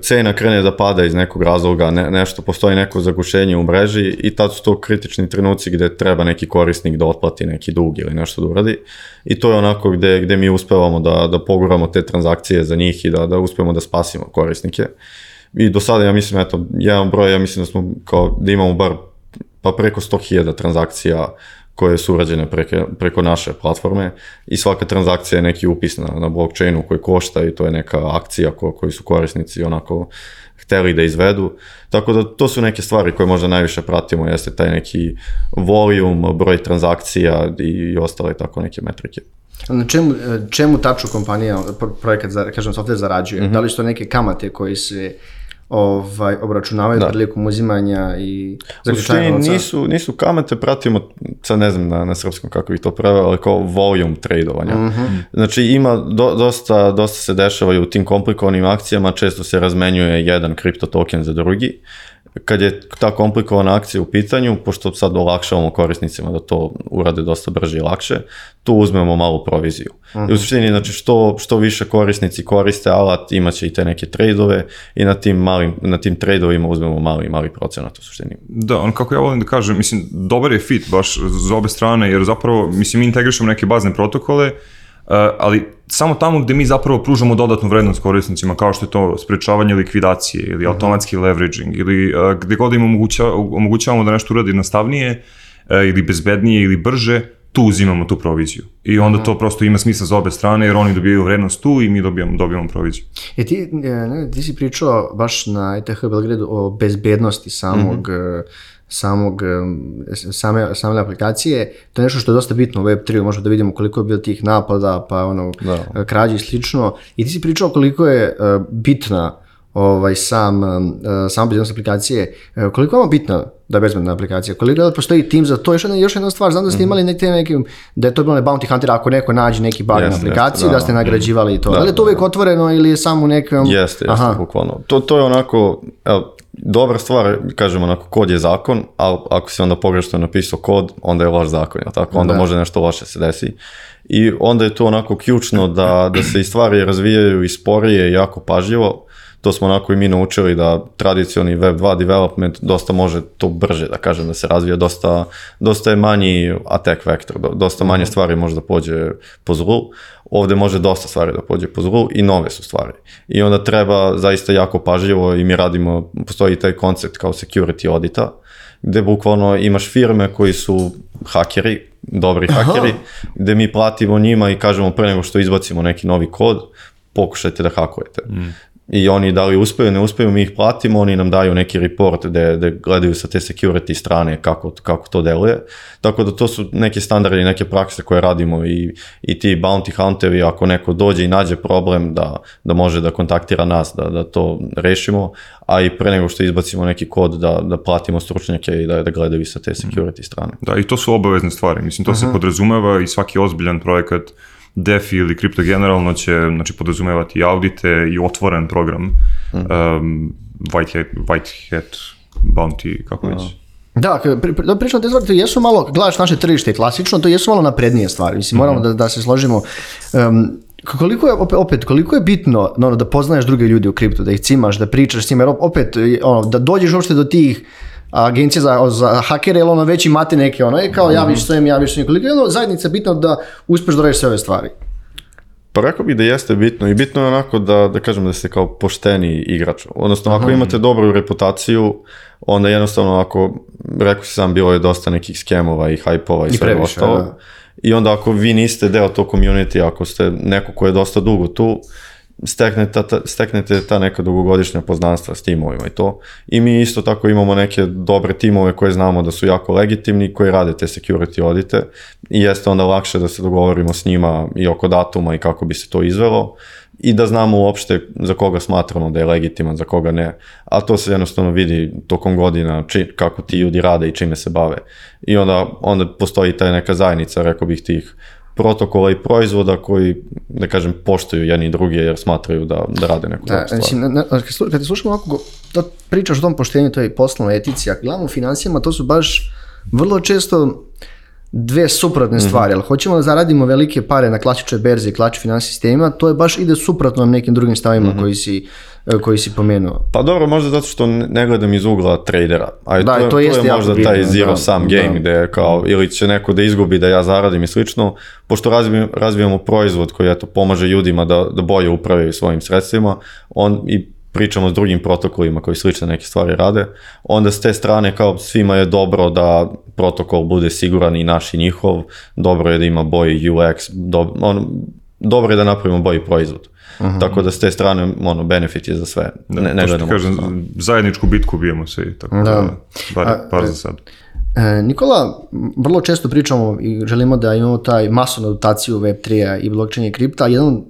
cena krene da pada iz nekog razloga, ne, nešto, postoji neko zagušenje u mreži i tad su to kritični trenuci gde treba neki korisnik da otplati neki dug ili nešto da uradi i to je onako gde, gde mi uspevamo da, da poguramo te transakcije za njih i da, da uspemo da spasimo korisnike. I do sada, ja mislim, eto, jedan broj, ja mislim da smo kao, da imamo bar pa preko 100.000 transakcija uh, koje su urađene preke, preko naše platforme i svaka transakcija je neki upis na, na blockchainu koji košta i to je neka akcija ko, koji su korisnici onako hteli da izvedu. Tako da to su neke stvari koje možda najviše pratimo, jeste taj neki volijum, broj transakcija i, i ostale tako neke metrike. Na čemu, čemu tačno kompanija, projekat, za, kažem, software zarađuje? Mm -hmm. Da li su to neke kamate koji se ovaj, obračunavaju da. prilikom uzimanja i zaključajnog novca. Nisu, nisu kamate, pratimo, sad ne znam na, na srpskom kako ih to prave, ali kao volume tradovanja. Mm -hmm. Znači ima, do, dosta, dosta se dešavaju u tim komplikovanim akcijama, često se razmenjuje jedan kripto token za drugi. Uh, kad je ta komplikovana akcija u pitanju, pošto sad olakšavamo korisnicima da to urade dosta brže i lakše, tu uzmemo malu proviziju. Uh -huh. I u mhm. suštini, znači, što, što više korisnici koriste alat, imaće i te neke trejdove i na tim, malim, na tim trejdovima uzmemo mali, mali procenat u suštini. Da, on kako ja volim da kažem, mislim, dobar je fit baš za obe strane, jer zapravo, mislim, mi integrišemo neke bazne protokole, eh, ali samo tamo gde mi zapravo pružamo dodatnu vrednost korisnicima, kao što je to sprečavanje likvidacije ili mhm. automatski mm -hmm. leveraging, ili a, e, gde god im omoguća, omogućavamo da nešto uradi nastavnije a, e, ili bezbednije ili brže, tu uzimamo tu proviziju. I onda Aha. Mhm. to prosto ima smisla za obe strane, jer oni dobijaju vrednost tu i mi dobijamo, dobijamo proviziju. E ti, e, ne, ti si pričao baš na ETH Belgradu o bezbednosti samog mm -hmm samog, same, same aplikacije, to je nešto što je dosta bitno u Web3, možemo da vidimo koliko je bilo tih napada, pa ono, da. E, krađe i slično. I ti si pričao koliko je e, bitna ovaj, sam, uh, sam bezbednost aplikacije. koliko je vam bitna da je bezbedna aplikacija? Koliko da postoji tim za to? Još jedna, još jedna stvar, znam da ste mhm. imali neke, neki da je to bilo ne Bounty Hunter, ako neko nađe neki bug na aplikaciji, yes, da, da ste nagrađivali to. Da, da li je to da, uvijek da. otvoreno ili je samo u nekom... Jeste, jeste, bukvalno. To, to je onako, evo, dobra stvar, kažemo, onako, kod je zakon, ali ako si onda pogrešno napisao kod, onda je loš zakon, jel tako? Onda da. može nešto loše se desi. I onda je to onako ključno da, da se i stvari razvijaju i sporije i jako pažljivo. To smo onako i mi naučili da tradicionalni Web2 development dosta može to brže, da kažem, da se razvija, dosta, dosta je manji attack vektor, dosta manje mhm. stvari može da pođe po zlu, ovde može dosta stvari da pođe po zlu i nove su stvari. I onda treba zaista jako pažljivo i mi radimo, postoji taj koncept kao security audita, gde bukvalno imaš firme koji su hakeri, dobri Aha. hakeri, gde mi platimo njima i kažemo pre nego što izbacimo neki novi kod, pokušajte da hakujete. Mm i oni da li uspeju, ne uspeju, mi ih platimo, oni nam daju neki report gde, gde gledaju sa te security strane kako, kako to deluje. Tako da to su neke standardi, neke prakse koje radimo i, i ti bounty hunteri, ako neko dođe i nađe problem da, da može da kontaktira nas, da, da to rešimo, a i pre nego što izbacimo neki kod da, da platimo stručnjake i da, da gledaju sa te security mhm. strane. Da, i to su obavezne stvari, mislim to Aha. se mhm. podrazumeva i svaki ozbiljan projekat DeFi ili kripto generalno će znači, podrazumevati audite i otvoren program mm. um, White, hat, white hat Bounty, kako već. Mhm. Da, Da, pri, pričam te stvari, to jesu malo, gledaš naše tržište klasično, to jesu malo naprednije stvari, mislim, mhm. moramo mm -hmm. da, da se složimo. Um, koliko je opet koliko je bitno no, da poznaješ druge ljude u kriptu, da ih cimaš, da pričaš s njima, opet ono, da dođeš uopšte do tih agencije za, za hakere, jer ono već imate neke ono, je kao mhm. javiš se im, javiš se im, koliko je ono zajednica bitno da uspeš da radiš sve ove stvari? Pa rekao bih da jeste bitno i bitno je onako da, da kažem da ste kao pošteni igrač. Odnosno, ako Aha. Mhm. imate dobru reputaciju, onda jednostavno ako, rekao si sam, bilo je dosta nekih skemova i hajpova i, I sve ostalo. Da. I onda ako vi niste deo tog community, ako ste neko ko je dosta dugo tu, stekne ta, ta, steknete ta neka dugogodišnja poznanstva s timovima i to. I mi isto tako imamo neke dobre timove koje znamo da su jako legitimni, koji rade te security audite i jeste onda lakše da se dogovorimo s njima i oko datuma i kako bi se to izvelo i da znamo uopšte za koga smatramo da je legitiman, za koga ne. A to se jednostavno vidi tokom godina či, kako ti ljudi rade i čime se bave. I onda, onda postoji ta neka zajednica, rekao bih, tih protokola ovaj i proizvoda koji, da kažem, poštuju jedni i drugi jer smatraju da, da rade neku da, znači, stvar. Mislim, na, na, kad te slušam ovako, da pričaš o tom poštenju, to je i poslovnoj etici, a glavno financijama to su baš vrlo često dve suprotne mhm. stvari, mm ali hoćemo da zaradimo velike pare na klasičnoj berzi i klasičnim finansijskim sistemima, to je baš ide suprotno nekim drugim stavima mm -hmm. koji si E, koji si pomenuo. Pa dobro, možda zato što ne gledam iz ugla tradera. A da, to, je, to je možda taj zero da, sum da. game da. gde kao, ili će neko da izgubi da ja zaradim i slično, pošto razvijamo, razvijamo proizvod koji eto, pomaže ljudima da, da bolje upravljaju svojim sredstvima, on i pričamo s drugim protokolima koji slične neke stvari rade, onda s te strane kao svima je dobro da protokol bude siguran i naš i njihov, dobro je da ima boji UX, do, on, dobro je da napravimo boji proizvod. Aha. tako da s te strane ono, benefit je za sve. Da, ne, ne to što kažem, to. zajedničku bitku bijemo svi, tako da, da bar, za sad. E, Nikola, vrlo često pričamo i želimo da imamo taj masovnu adaptaciju Web3-a i blockchain i kripta, jedan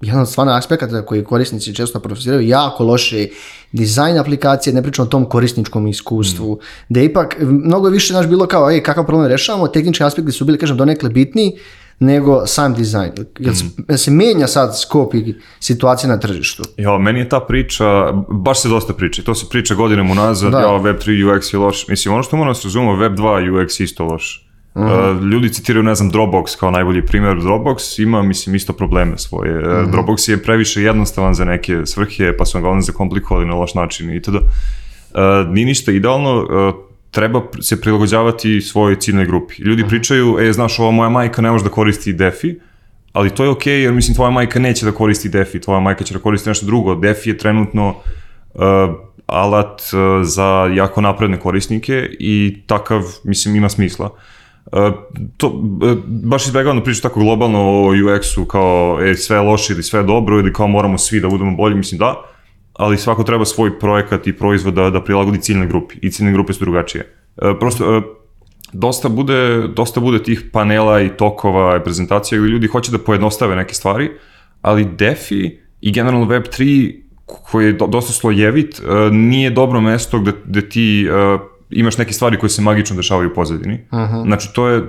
jedan od stvarno aspekata koji korisnici često profesiraju, jako loše dizajn aplikacije, ne pričamo o tom korisničkom iskustvu, mm. da je ipak mnogo više naš bilo kao, ej, kakav problem rešavamo, tehnički aspekti su bili, kažem, donekle bitni, nego sam dizajn. Jel mhm. se, mm. se menja sad skop i situacija na tržištu? Jo, meni je ta priča, baš se dosta priča to se priča godinama unazad, da. ja, Web3 UX je loš. Mislim, ono što moram da se razumemo, Web2 UX isto loš. Uh mhm. -huh. E, ljudi citiraju, ne znam, Dropbox kao najbolji primer. Dropbox ima, mislim, isto probleme svoje. Uh e, mhm. -huh. Dropbox je previše jednostavan za neke svrhe, pa su ga onda zakomplikovali na loš način i tada. Uh, e, nije ništa idealno, uh, treba se prilagođavati svojoj ciljnoj grupi. Ljudi uh mhm. -huh. pričaju, e, znaš, ova moja majka ne može da koristi defi, ali to je okej, okay, jer mislim, tvoja majka neće da koristi defi, tvoja majka će da koristi nešto drugo. Defi je trenutno uh, alat uh, za jako napredne korisnike i takav, mislim, ima smisla. Uh, to, uh, baš izbegavam da pričam tako globalno o UX-u kao e, sve je loše ili sve je dobro ili kao moramo svi da budemo bolji, mislim da, ali svako treba svoj projekat i proizvod da, da prilagodi ciljnoj grupi i ciljne grupe su drugačije. E, prosto, e, dosta, bude, dosta bude tih panela i tokova, i prezentacija gde ljudi hoće da pojednostave neke stvari, ali DeFi i generalno Web3 koji je dosta slojevit, e, nije dobro mesto gde, gde ti e, imaš neke stvari koje se magično dešavaju u pozadini. Aha. Znači, to je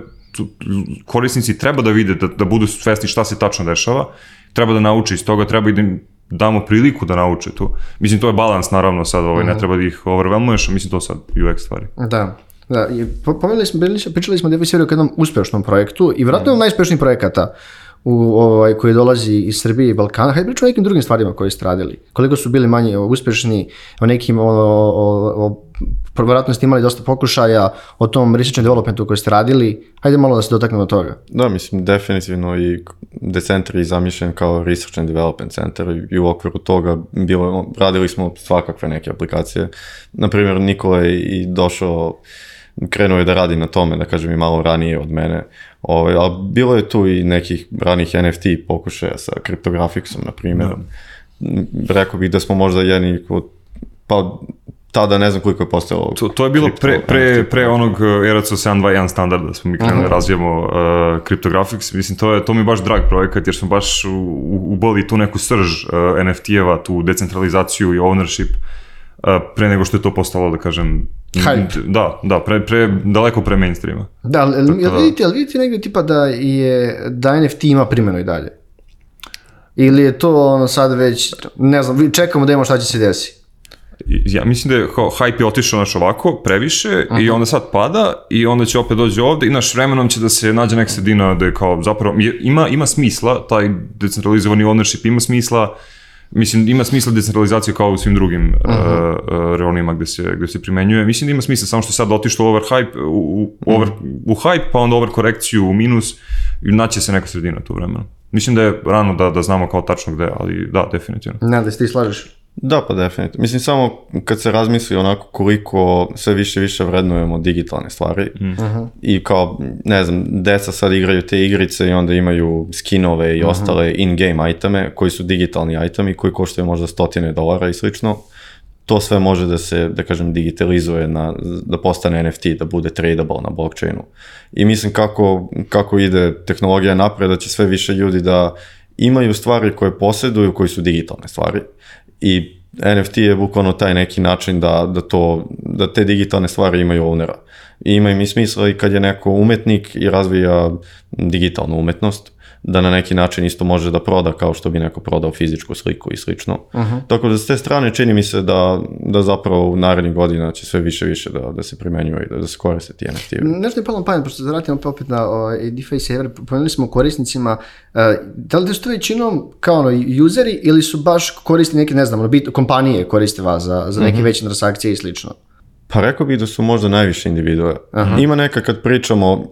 korisnici treba da vide, da, da budu svesni šta se tačno dešava, treba da nauče iz toga, treba i da damo priliku da nauče to. Mislim, to je balans, naravno, sad, ovaj, ne mhm. treba da ih overwhelmuješ, mislim, to sad UX stvari. Da. Da, i pomenuli smo, pričali smo da je o jednom uspešnom projektu i vratno mm. najuspešnijih projekata. Uh, u, ovaj, koji dolazi iz Srbije i Balkana, hajde pričamo o nekim drugim stvarima koje ste radili. Koliko su bili manje uspešni, o nekim, o, o, o verovatno ste imali dosta pokušaja o tom research and developmentu koji ste radili, hajde malo da se dotaknemo toga. Da, mislim, definitivno i Decentri je zamišljen kao research and development center i u okviru toga bilo, radili smo svakakve neke aplikacije. Naprimjer, Nikola je i došao krenuo je da radi na tome, da kažem i malo ranije od mene. Ove, ovaj, a bilo je tu i nekih ranih NFT pokušaja sa kriptografiksom, na primjer. Da. Rekao bih da smo možda jedni kod, pa tada ne znam koliko je postalo. To, to je bilo pre, pre, pre onog ERC 721 standarda, smo mi krenuli uh razvijamo uh, CryptoGraphics, mislim to je, to mi je baš drag projekat jer smo baš ubali tu neku srž uh, NFT-eva, tu decentralizaciju i ownership uh, pre nego što je to postalo, da kažem, Hype. Da, da, pre, pre, daleko pre mainstreama. Da, ali, Tako, jel, da- vidite, jel vidite negde tipa da je, da NFT ima primjenu i dalje? Ili je to ono sad već, ne znam, čekamo da imamo šta će se desiti? ja mislim da je kao hype je otišao naš ovako, previše, Aha. i mhm. onda sad pada, i onda će opet dođe ovde, i naš vremenom će da se nađe neka sredina da je kao, zapravo, ima, ima smisla, taj decentralizovani ownership ima smisla, Mislim, ima smisla decentralizacija kao u svim drugim uh -huh. uh, realnima gde se, gde se primenjuje. Mislim da ima smisla, samo što je sad otišlo over hype, u, u, mhm. over, u hype, pa onda over korekciju u minus, i naće se neka sredina tu vremena. Mislim da je rano da, da znamo kao tačno gde, ali da, definitivno. Ne, da se ti slažeš. Da, pa definitivno. Mislim, samo kad se razmisli onako koliko sve više i više vrednujemo digitalne stvari mm. i kao, ne znam, deca sad igraju te igrice i onda imaju skinove i Aha. Mhm. ostale in-game iteme koji su digitalni itemi koji koštaju možda stotine dolara i slično. To sve može da se, da kažem, digitalizuje, na, da postane NFT, da bude tradable na blockchainu. I mislim kako, kako ide tehnologija napred, da će sve više ljudi da imaju stvari koje poseduju, koji su digitalne stvari i NFT je bukvalno taj neki način da, da, to, da te digitalne stvari imaju ownera. I ima im i smisla i kad je neko umetnik i razvija digitalnu umetnost, da na neki način isto može da proda kao što bi neko prodao fizičku sliku i slično. Uh mhm. -huh. Tako da s te strane čini mi se da, da zapravo u narednim godina će sve više više da, da se primenjuje i da, da se koriste ti NFT. Nešto je palo na pamet, pošto zaratimo pa opet na o, ovaj, DeFi server, pomenuli smo korisnicima, a, eh, da li da su to većinom kao ono, useri ili su baš koristili neke, ne znam, bit, kompanije koriste vas za, za neke uh mhm. -huh. veće transakcije i slično? Pa rekao bih da su možda najviše individua. Aha. Ima neka kad pričamo,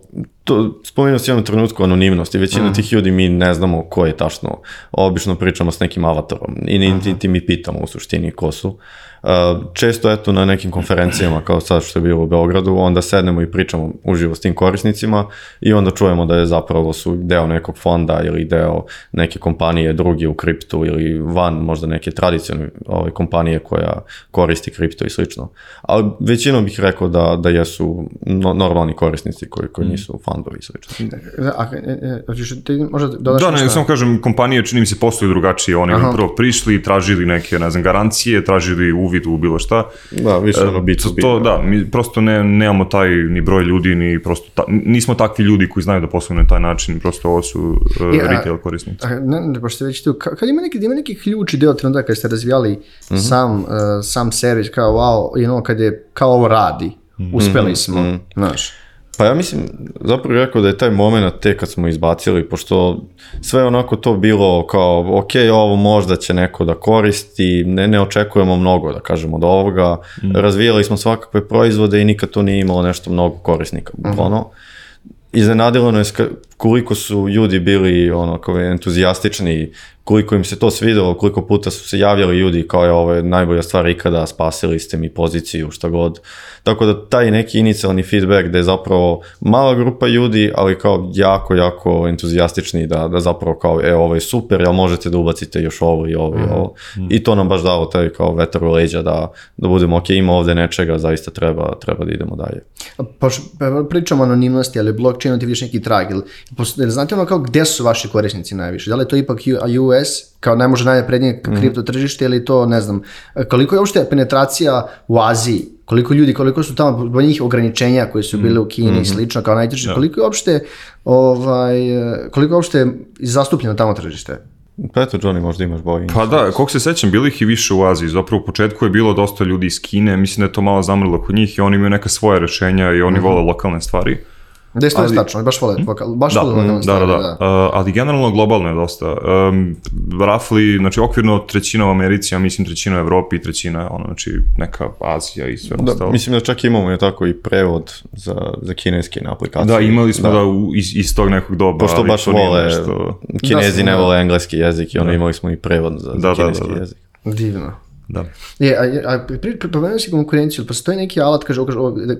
to, spomenuo se jednom trenutku anonimnosti, većina Aha. tih ljudi mi ne znamo ko je tačno, obično pričamo s nekim avatarom i niti, niti mi pitamo u suštini ko su. Uh, Eh, često eto na nekim konferencijama kao sad što je bilo u Beogradu, onda sednemo i pričamo uživo s tim korisnicima i onda čujemo da je zapravo su deo nekog fonda ili deo neke kompanije drugi u kriptu ili van možda neke tradicionalne ove, ovaj, kompanije koja koristi kripto i slično. Ali većinom bih rekao da, da jesu no, normalni korisnici koji, koji mm. nisu fondovi i slično. Da, da, a, e, e, hoćeš ti možda dodaš Da, ne, šta? samo kažem, kompanije čini mi se posluju drugačije. Oni Aha. prvo prišli, tražili neke, ne znam, garancije, tražili uvi uvid u bilo šta. Da, više e, ono bit to, to, da. da, mi prosto ne, nemamo taj ni broj ljudi, ni prosto ta, nismo takvi ljudi koji znaju da posluju na taj način, prosto ovo su uh, ja, retail korisnici. A, ne, ne, pošto već tu, kad ima neki, ima neki ključ i deo trenutak kad ste razvijali uh mhm. -huh. sam, uh, sam servis, kao wow, i ono kad je, kao ovo radi, mhm. uspeli smo, mm -hmm. znaš. Pa ja mislim, zapravo rekao da je taj moment te kad smo izbacili, pošto sve onako to bilo kao, ok, ovo možda će neko da koristi, ne, ne očekujemo mnogo, da kažemo, od ovoga. Mm. Razvijali smo svakakve proizvode i nikad to nije imalo nešto mnogo korisnika, bukvalno. Mm. Iznenadilo nas koliko su ljudi bili ono, kao entuzijastični, koliko im se to svidelo, koliko puta su se javljali ljudi kao je ovo je najbolja stvar ikada, spasili ste mi poziciju, šta god. Tako da taj neki inicijalni feedback da je zapravo mala grupa ljudi, ali kao jako, jako entuzijastični da, da zapravo kao, e, ovo je super, jel možete da ubacite još ovo i ovo i mhm, ovo. Mhm. I to nam baš dalo taj kao vetar u leđa da, da budemo, ok, ima ovde nečega, zaista treba, treba da idemo dalje. Pa, pričamo o anonimnosti, ali blockchain ti više neki trag, ili znate ono kao gde su vaši korisnici najviše? Da li je to ipak US kao ne može najnaprednije mhm. kripto tržište ili to ne znam. Koliko je uopšte penetracija u Aziji? Koliko ljudi, koliko su tamo zbog njih ograničenja koji su bili u Kini mm -hmm. i mhm. slično kao najtržište? Ja. Da. Koliko je uopšte ovaj koliko je uopšte zastupljeno tamo tržište? Pa eto, Johnny, možda imaš bolje. Pa da, koliko se sećam, bilo ih i više u Aziji. Zapravo u početku je bilo dosta ljudi iz Kine, mislim da je to malo zamrlo kod njih i oni imaju neka svoja rešenja i oni mm -hmm. vole lokalne stvari. Da je to ali, tačno, baš vole hm? vokal, baš da, vole da, stvari, da, da. da. Uh, ali generalno globalno je dosta. Um, rafli, znači okvirno trećina u Americi, ja mislim trećina u Evropi, trećina ono, znači neka Azija i sve da, ostalo. Mislim da čak imamo je tako i prevod za, za kineske na aplikaciji. Da, imali smo da, da u, iz, iz tog nekog doba. Pošto baš vole, nešto... Da, kinezi da, ne vole engleski jezik i ono da. imali smo i prevod za, da, za da, kineski da, da, da. jezik. Divno. Da. Je, a, a pri, pri, si konkurenciju, ili postoji neki alat kaže,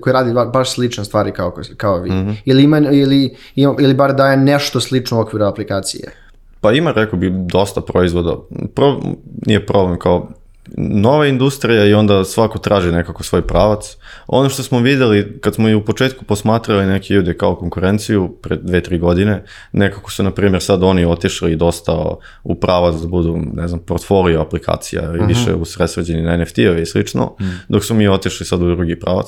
koji radi baš slične stvari kao, kao vi? Mm -hmm. ili, ima, ili, ima, ili bar daje nešto slično u okviru aplikacije? Pa ima, rekao bi, dosta proizvoda. Pro, nije problem, kao nova industrija i onda svako traži nekako svoj pravac. Ono što smo videli kad smo i u početku posmatrali neke ljude kao konkurenciju pre dve, tri godine, nekako su na primjer sad oni otišli dosta u pravac da budu, ne znam, portfolio aplikacija i mhm. više usresređeni na NFT-ove i slično, mhm. dok su mi otišli sad u drugi pravac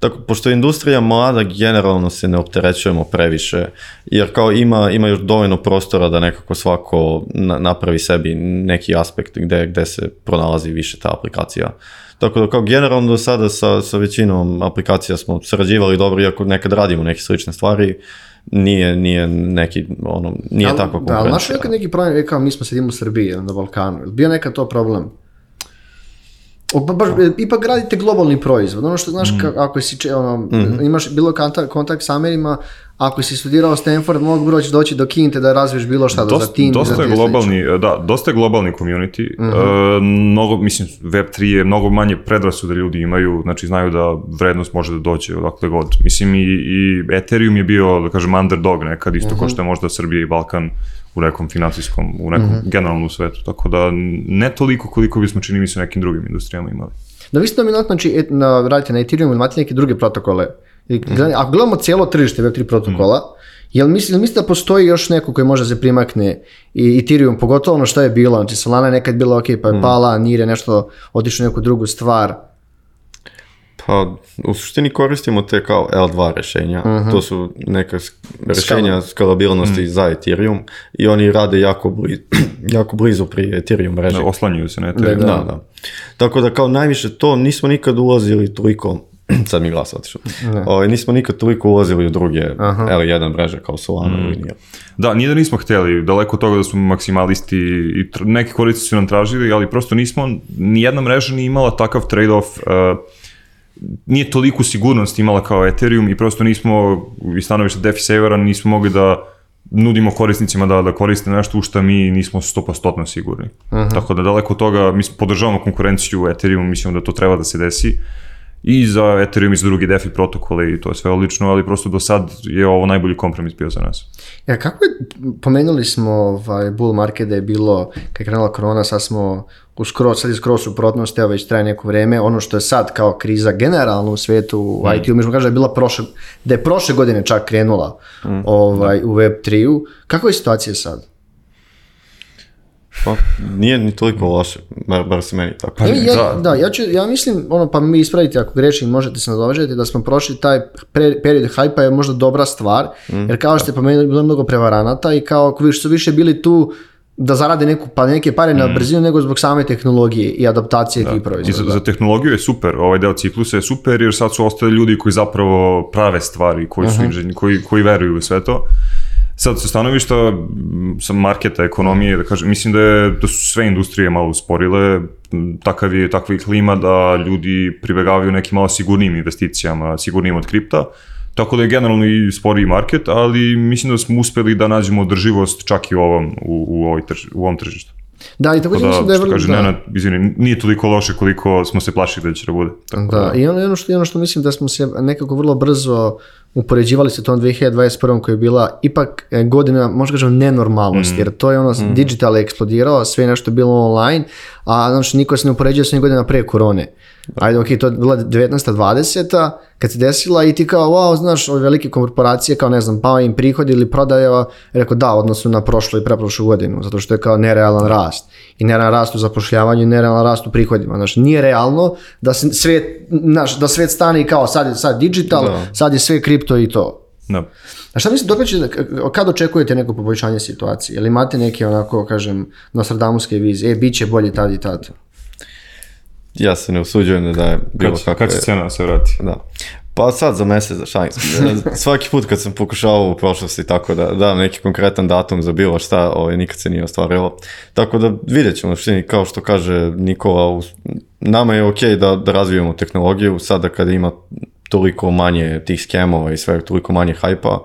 tako, pošto je industrija mlada, generalno se ne opterećujemo previše, jer kao ima, ima još dovoljno prostora da nekako svako na, napravi sebi neki aspekt gde, gde se pronalazi više ta aplikacija. Tako da kao generalno do sada sa, sa većinom aplikacija smo sarađivali dobro, iako nekad radimo neke slične stvari, nije, nije neki, ono, nije ali, takva konkurencija. Da, ali našo nekad neki problem, e, kao mi smo sedimo u Srbiji, na Balkanu, bio nekad to problem? Pa baš, da. e, ipak radite globalni proizvod. Ono što znaš, mm. kako, ako si, ono, mm -hmm. imaš bilo kontakt, kontakt sa Amerima, ako si studirao Stanford, mogu broći doći do Kinte da razviješ bilo šta, dost, da za tim, da dosta je globalni, Da, dosta je globalni community. Uh mhm. -huh. e, mnogo, mislim, Web3 je mnogo manje predrasu da ljudi imaju, znači znaju da vrednost može da dođe odakle god. Mislim, i, i Ethereum je bio, da kažem, underdog nekad, isto uh -huh. kao mhm. što je možda Srbija i Balkan u nekom financijskom, u nekom uh mhm. -huh. generalnom svetu. Tako da ne toliko koliko bismo čini mi se nekim drugim industrijama imali. Da vi ste dominantno, znači, na, radite na Ethereum, imate neke druge protokole i ako gledamo cijelo tržište Web3 protokola, Jel mislite misli da postoji još neko koji može da se primakne i Ethereum, pogotovo ono što je bilo, znači Solana je nekad bila ok, pa je mm. pala, Nire nešto otišao neku drugu stvar. Pa, u suštini koristimo te kao L2 rešenja, uh mhm. -huh. to su neka rješenja skalabilnosti uh za Ethereum i oni rade jako, bliz, jako blizu pri Ethereum mreži. Da, oslanjuju se na da, Ethereum. Da, da. da. Tako da kao najviše to nismo nikad ulazili toliko sad mi glas otišao. Da. Ovaj nismo nikad toliko ulazili u druge Aha. L1 mreže kao Solana mm. Da, nije da nismo hteli, daleko od toga da smo maksimalisti i neke korisnici su nam tražili, ali prosto nismo, ni jedna mreža nije imala takav trade-off uh, nije toliko sigurnost imala kao Ethereum i prosto nismo iz stanovišta DeFi savera nismo mogli da nudimo korisnicima da, da koriste nešto u što mi nismo 100% sigurni. Aha. Tako da daleko od toga, mi podržavamo konkurenciju Ethereum, mislimo da to treba da se desi i za Ethereum i za drugi DeFi protokole i to je sve odlično, ali prosto do sad je ovo najbolji kompromis bio za nas. Ja, kako je, pomenuli smo ovaj, bull market da je bilo, kad je krenula korona, sad smo u skroz, sad je skroz suprotnost, evo već traje neko vreme, ono što je sad kao kriza generalno u svetu, u mm. IT-u, mi smo kaže da je bila prošle, da je prošle godine čak krenula mm. ovaj, da. u Web3-u, kako je situacija sad? Pa nije ni toliko loše, bar, bar se meni tako. Pa, ja, da. da, ja, ću, ja mislim, ono, pa mi ispravite ako grešim, možete se nadovežati, da smo prošli taj pre, period hajpa je možda dobra stvar, mm, jer kao što ste pomenuli, bilo mnogo prevaranata i kao ako su više bili tu da zarade neku, pa neke pare mm. na brzinu, nego zbog same tehnologije i adaptacije da. tih proizvoda. I za, za tehnologiju je super, ovaj deo ciklusa je super, jer sad su ostali ljudi koji zapravo prave stvari, koji, su uh -huh. inženjeri, koji, koji veruju u sve to. Sad, sa stanovišta sa marketa, ekonomije, da kažem, mislim da, je, da su sve industrije malo usporile, takav je, takva je klima da ljudi pribegavaju nekim malo sigurnim investicijama, sigurnim od kripta, tako da je generalno i sporiji market, ali mislim da smo uspeli da nađemo održivost čak i u ovom, u, u, ovoj trž, u ovom tržištu. Da, i tako da, mislim da je vrlo... Kaže, da. Nenad, izvini, nije toliko loše koliko smo se plašili da će da bude. Tako da, da. I, ono, ono što, ono što mislim da smo se nekako vrlo brzo upoređivali se tom 2021. koja je bila ipak e, godina, možda kažem, nenormalnost, mm. jer to je ono, mm. digital je eksplodirao, sve je nešto bilo online, a znači niko se ne upoređuje sa godina pre korone. Da. Ajde, ok, to je bila 19. 20. kad se desila i ti kao, wow, znaš, ove velike korporacije, kao ne znam, pao im prihod ili prodaja, rekao da, odnosno na prošlu i preprošlu godinu, zato što je kao nerealan rast. I nerealan rast u zapošljavanju i nerealan rast u prihodima. Znaš, nije realno da se svet, znaš, da svet stane i kao sad je sad digital, no. Da. sad je sve kripto kripto i to. No. Da. A šta mislim, će, kad očekujete neko poboljšanje situacije? Jel imate neke, onako, kažem, nostradamuske vizije, e, bit će bolje tad i tad? Ja se ne usuđujem da je bilo kako... kakve... Kad će cena da se vrati? Da. Pa sad za mjesec, da, šta Svaki put kad sam pokušavao u prošlosti tako da da neki konkretan datum za bilo šta, ovaj, nikad se nije ostvarilo. Tako da vidjet ćemo, kao što kaže Nikola, nama je okay da, da razvijemo tehnologiju, sada kada ima toliko manje tih skemova i sve, toliko manje hajpa,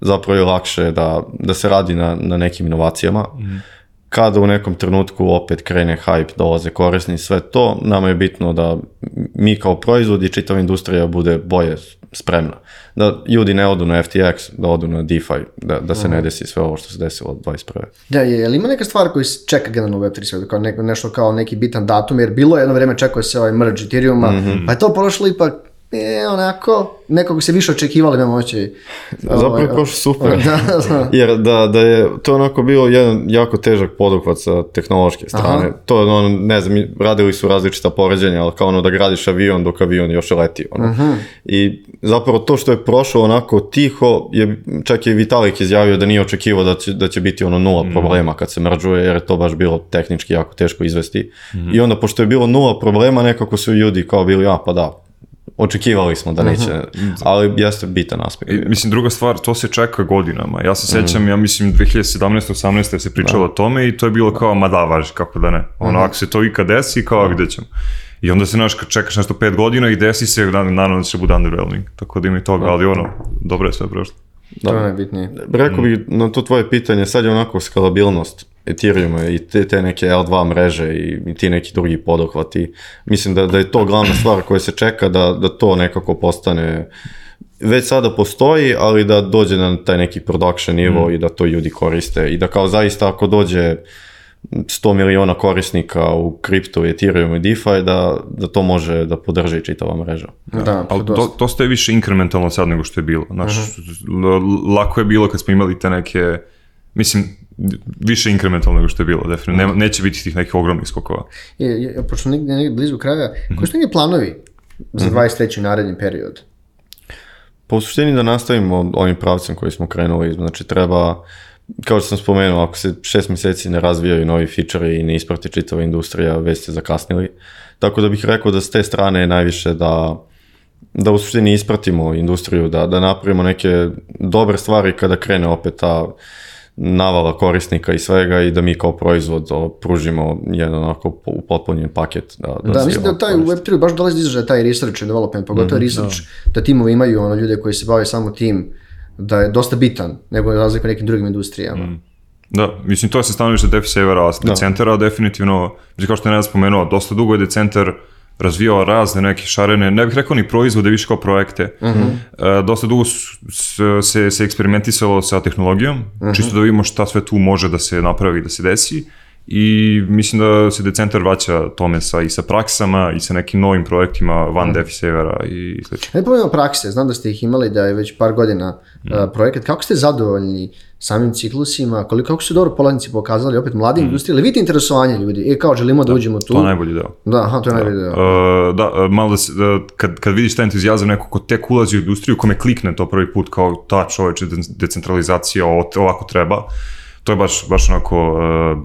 zapravo je lakše da, da se radi na, na nekim inovacijama. Mm. Kada u nekom trenutku opet krene hype, dolaze korisni, sve to, nama je bitno da mi kao proizvod i čitava industrija bude bolje spremna. Da ljudi ne odu na FTX, da odu na DeFi, da, da se mm. ne mhm. desi sve ovo što se desilo od 21. Da, je, je li ima neka stvar koju se čeka generalno na Web3 sve, kao ne, nešto kao neki bitan datum, jer bilo je jedno vreme čekao se ovaj merge Ethereuma, mm -hmm. pa je to prošlo ipak je onako, nekog se više očekivali da imam očaj. Zapravo ovaj, je prošlo super. Ovaj, da, da. Jer da, da je to onako bio jedan jako težak poduhvat sa tehnološke strane. Aha. To je ono, ne znam, radili su različita poređenja, ali kao ono da gradiš avion dok avion još leti. Ono. Aha. I zapravo to što je prošlo onako tiho, je, čak je Vitalik izjavio da nije očekivao da će, da će biti ono nula mm. problema kad se mrđuje, jer je to baš bilo tehnički jako teško izvesti. Mm. I onda, pošto je bilo nula problema, nekako su ljudi kao bili, a pa da, očekivali smo da neće, mhm. ali jeste bitan aspekt. I, mislim, druga stvar, to se čeka godinama. Ja se sećam, uh ja mislim, 2017. 18. se pričalo da. o tome i to je bilo kao, ma da, važi, kako da ne. Ono, uh-huh. ako se to ikad desi, kao, da. vidjet ćemo. I onda se, znaš, kad čekaš nešto pet godina i desi se, naravno da će bude underwhelming. Tako da ima i toga, da. ali ono, dobro je sve prošlo. Da. To je najbitnije. Rekao bih na to tvoje pitanje, sad je onako skalabilnost Ethereum i te, te neke L2 mreže i, i ti neki drugi podohvati. Mislim da, da je to glavna stvar koja se čeka da, da to nekako postane već sada postoji, ali da dođe na taj neki production nivo mm. i da to ljudi koriste i da kao zaista ako dođe 100 miliona korisnika u kripto, Ethereum i DeFi, da, da to može da podrži čitava mreža. Da, da ali to, dosta. dosta je više inkrementalno sad nego što je bilo. Znaš, uh mhm. -huh. lako je bilo kad smo imali te neke, mislim, više inkrementalno nego što je bilo, definitivno. Nema, neće biti tih nekih ogromnih skokova. Je, je, pošto negdje, negdje blizu kraja, koji su negdje planovi za 23. Mm naredni period? Po u suštini da nastavimo ovim pravcem koji smo krenuli, znači treba, kao što sam spomenuo, ako se šest meseci ne razvijaju novi feature i ne isprati čitava industrija, već ste zakasnili. Tako da bih rekao da s te strane je najviše da da u suštini ispratimo industriju, da, da napravimo neke dobre stvari kada krene opet ta navala korisnika i svega i da mi kao proizvod pružimo jedan onako upotpunjen paket. Da, da, da mislim da taj Web3 baš dolazi izražaj taj research and development, pogotovo mm -hmm, research, da, da timovi imaju ono ljude koji se bave samo tim, da je dosta bitan, nego je da razlika nekim drugim industrijama. Mm. Da, mislim to se stanovište DeFi Savera, Decentera, da. definitivno, kao što je ne spomenuo, dosta dugo je decenter uh, razvijao razne neke šarene, ne bih rekao ni proizvode, više kao projekte. Uh mhm. -huh. e, dosta dugo se, se eksperimentisalo sa tehnologijom, uh mhm. -huh. čisto da vidimo šta sve tu može da se napravi, da se desi. I mislim da se decentar vraća tome sa, i sa praksama i sa nekim novim projektima van mm. Defi i slično. Ne da pomenuo prakse, znam da ste ih imali da je već par godina mm. uh, projekat. Kako ste zadovoljni samim ciklusima, koliko kako su dobro polaznici pokazali, opet mlade mm. industrije, ali vidite interesovanje ljudi, e kao želimo da, da uđemo tu. To je najbolji deo. Da, aha, to je da. najbolji deo. Uh, da, e, malo da, se, da, kad, kad vidiš taj entuzijazam neko ko tek ulazi u industriju, kome klikne to prvi put kao ta čoveče, decentralizacija, ovako treba, to je baš, baš onako... Uh,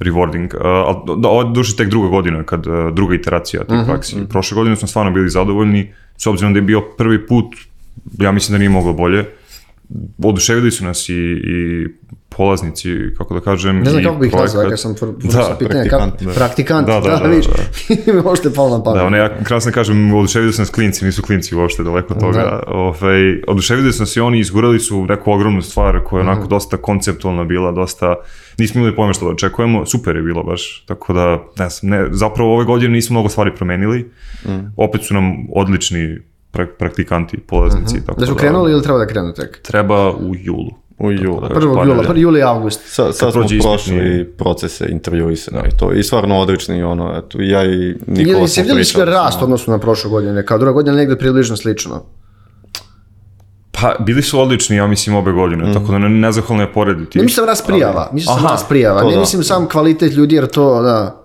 rewarding, ali uh, da, ovo duši tek druga godina, kad, uh, druga iteracija te mm -hmm. praksi. Mhm. Prošle godine smo stvarno bili zadovoljni, s obzirom da je bio prvi put, ja mislim da nije moglo bolje, oduševili su nas i, i polaznici, kako da kažem, Ne znam kako bih projekat... nazvao, ja sam for, da, pitanje, praktikant, ka, da. praktikant, da, da, da, da, da, da. možete palo na pamet. Da, ono, ja krasno kažem, oduševili su nas klinci, nisu klinci uopšte, daleko od toga. Da. Ove, ovaj, oduševili su nas i oni izgurali su neku ogromnu stvar koja je onako mm. dosta konceptualna bila, dosta, nismo imali pojma što da očekujemo, super je bilo baš, tako da, ne znam, ne, zapravo ove godine nismo mnogo stvari promenili, mm. opet su nam odlični praktikanti, polaznici. i mhm. tako da su da, krenuli ili treba da krenu tek? Treba u julu. U julu. Da Prvog pa jula, prvi juli i august. Sa, sad smo prošli procese intervjuisanja i to. I stvarno odlični, ono, eto, ja i Nikola smo pričali. Jel se rast no. odnosno na prošle godine? Kao druga godina negde približno slično? Pa, bili su odlični, ja mislim, obe godine, mm. tako da ne, nezahvalno je porediti. Ne mislim rast prijava, mislim Aha, rast prijava, ne da. mislim sam kvalitet ljudi, jer to, da...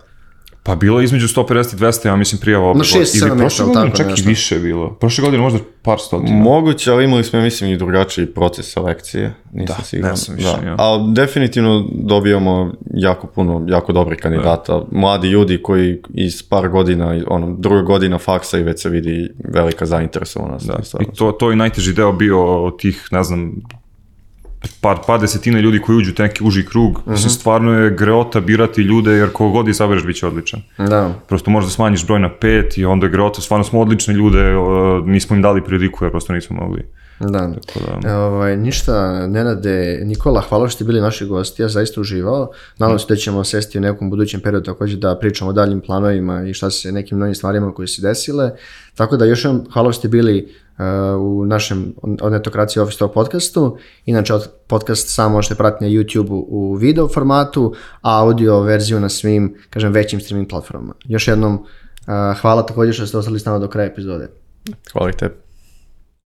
Pa bilo je između 150 i 200, ja mislim, prijava obe godine. Ili prošle godine čak nešto. i više bilo. Prošle godine možda par stotina. Moguće, ali imali smo, ja mislim, i drugačiji proces selekcije. Nisam da, siguran. ne sam da. više. Ja. Ali definitivno dobijamo jako puno, jako dobri kandidata. Da. Mladi ljudi koji iz par godina, ono, druga godina faksa i već se vidi velika zainteresovanost. Da. I to, to je najteži deo bio od tih, ne znam, par, par desetina ljudi koji uđu u neki uži krug, mm -hmm. stvarno je greota birati ljude, jer kogo god izabereš bit će odličan. Da. Prosto možeš da smanjiš broj na pet i onda je greota, stvarno smo odlične ljude, nismo im dali priliku, jer prosto nismo mogli. Da. Tako da. E, ovaj, ništa, Nenade, Nikola, hvala što ste bili naši gosti, ja zaista uživao. Nadam se da ćemo sesti u nekom budućem periodu takođe da pričamo o daljim planovima i šta se nekim novim stvarima koje se desile. Tako da još vam hvala što ste bili u našem Od netokracije Office Talk podcastu. Inače, podcast samo možete pratiti na YouTube u video formatu, a audio verziju na svim, kažem, većim streaming platformama. Još jednom, hvala takođe što ste ostali s nama do kraja epizode. Hvala i tebi.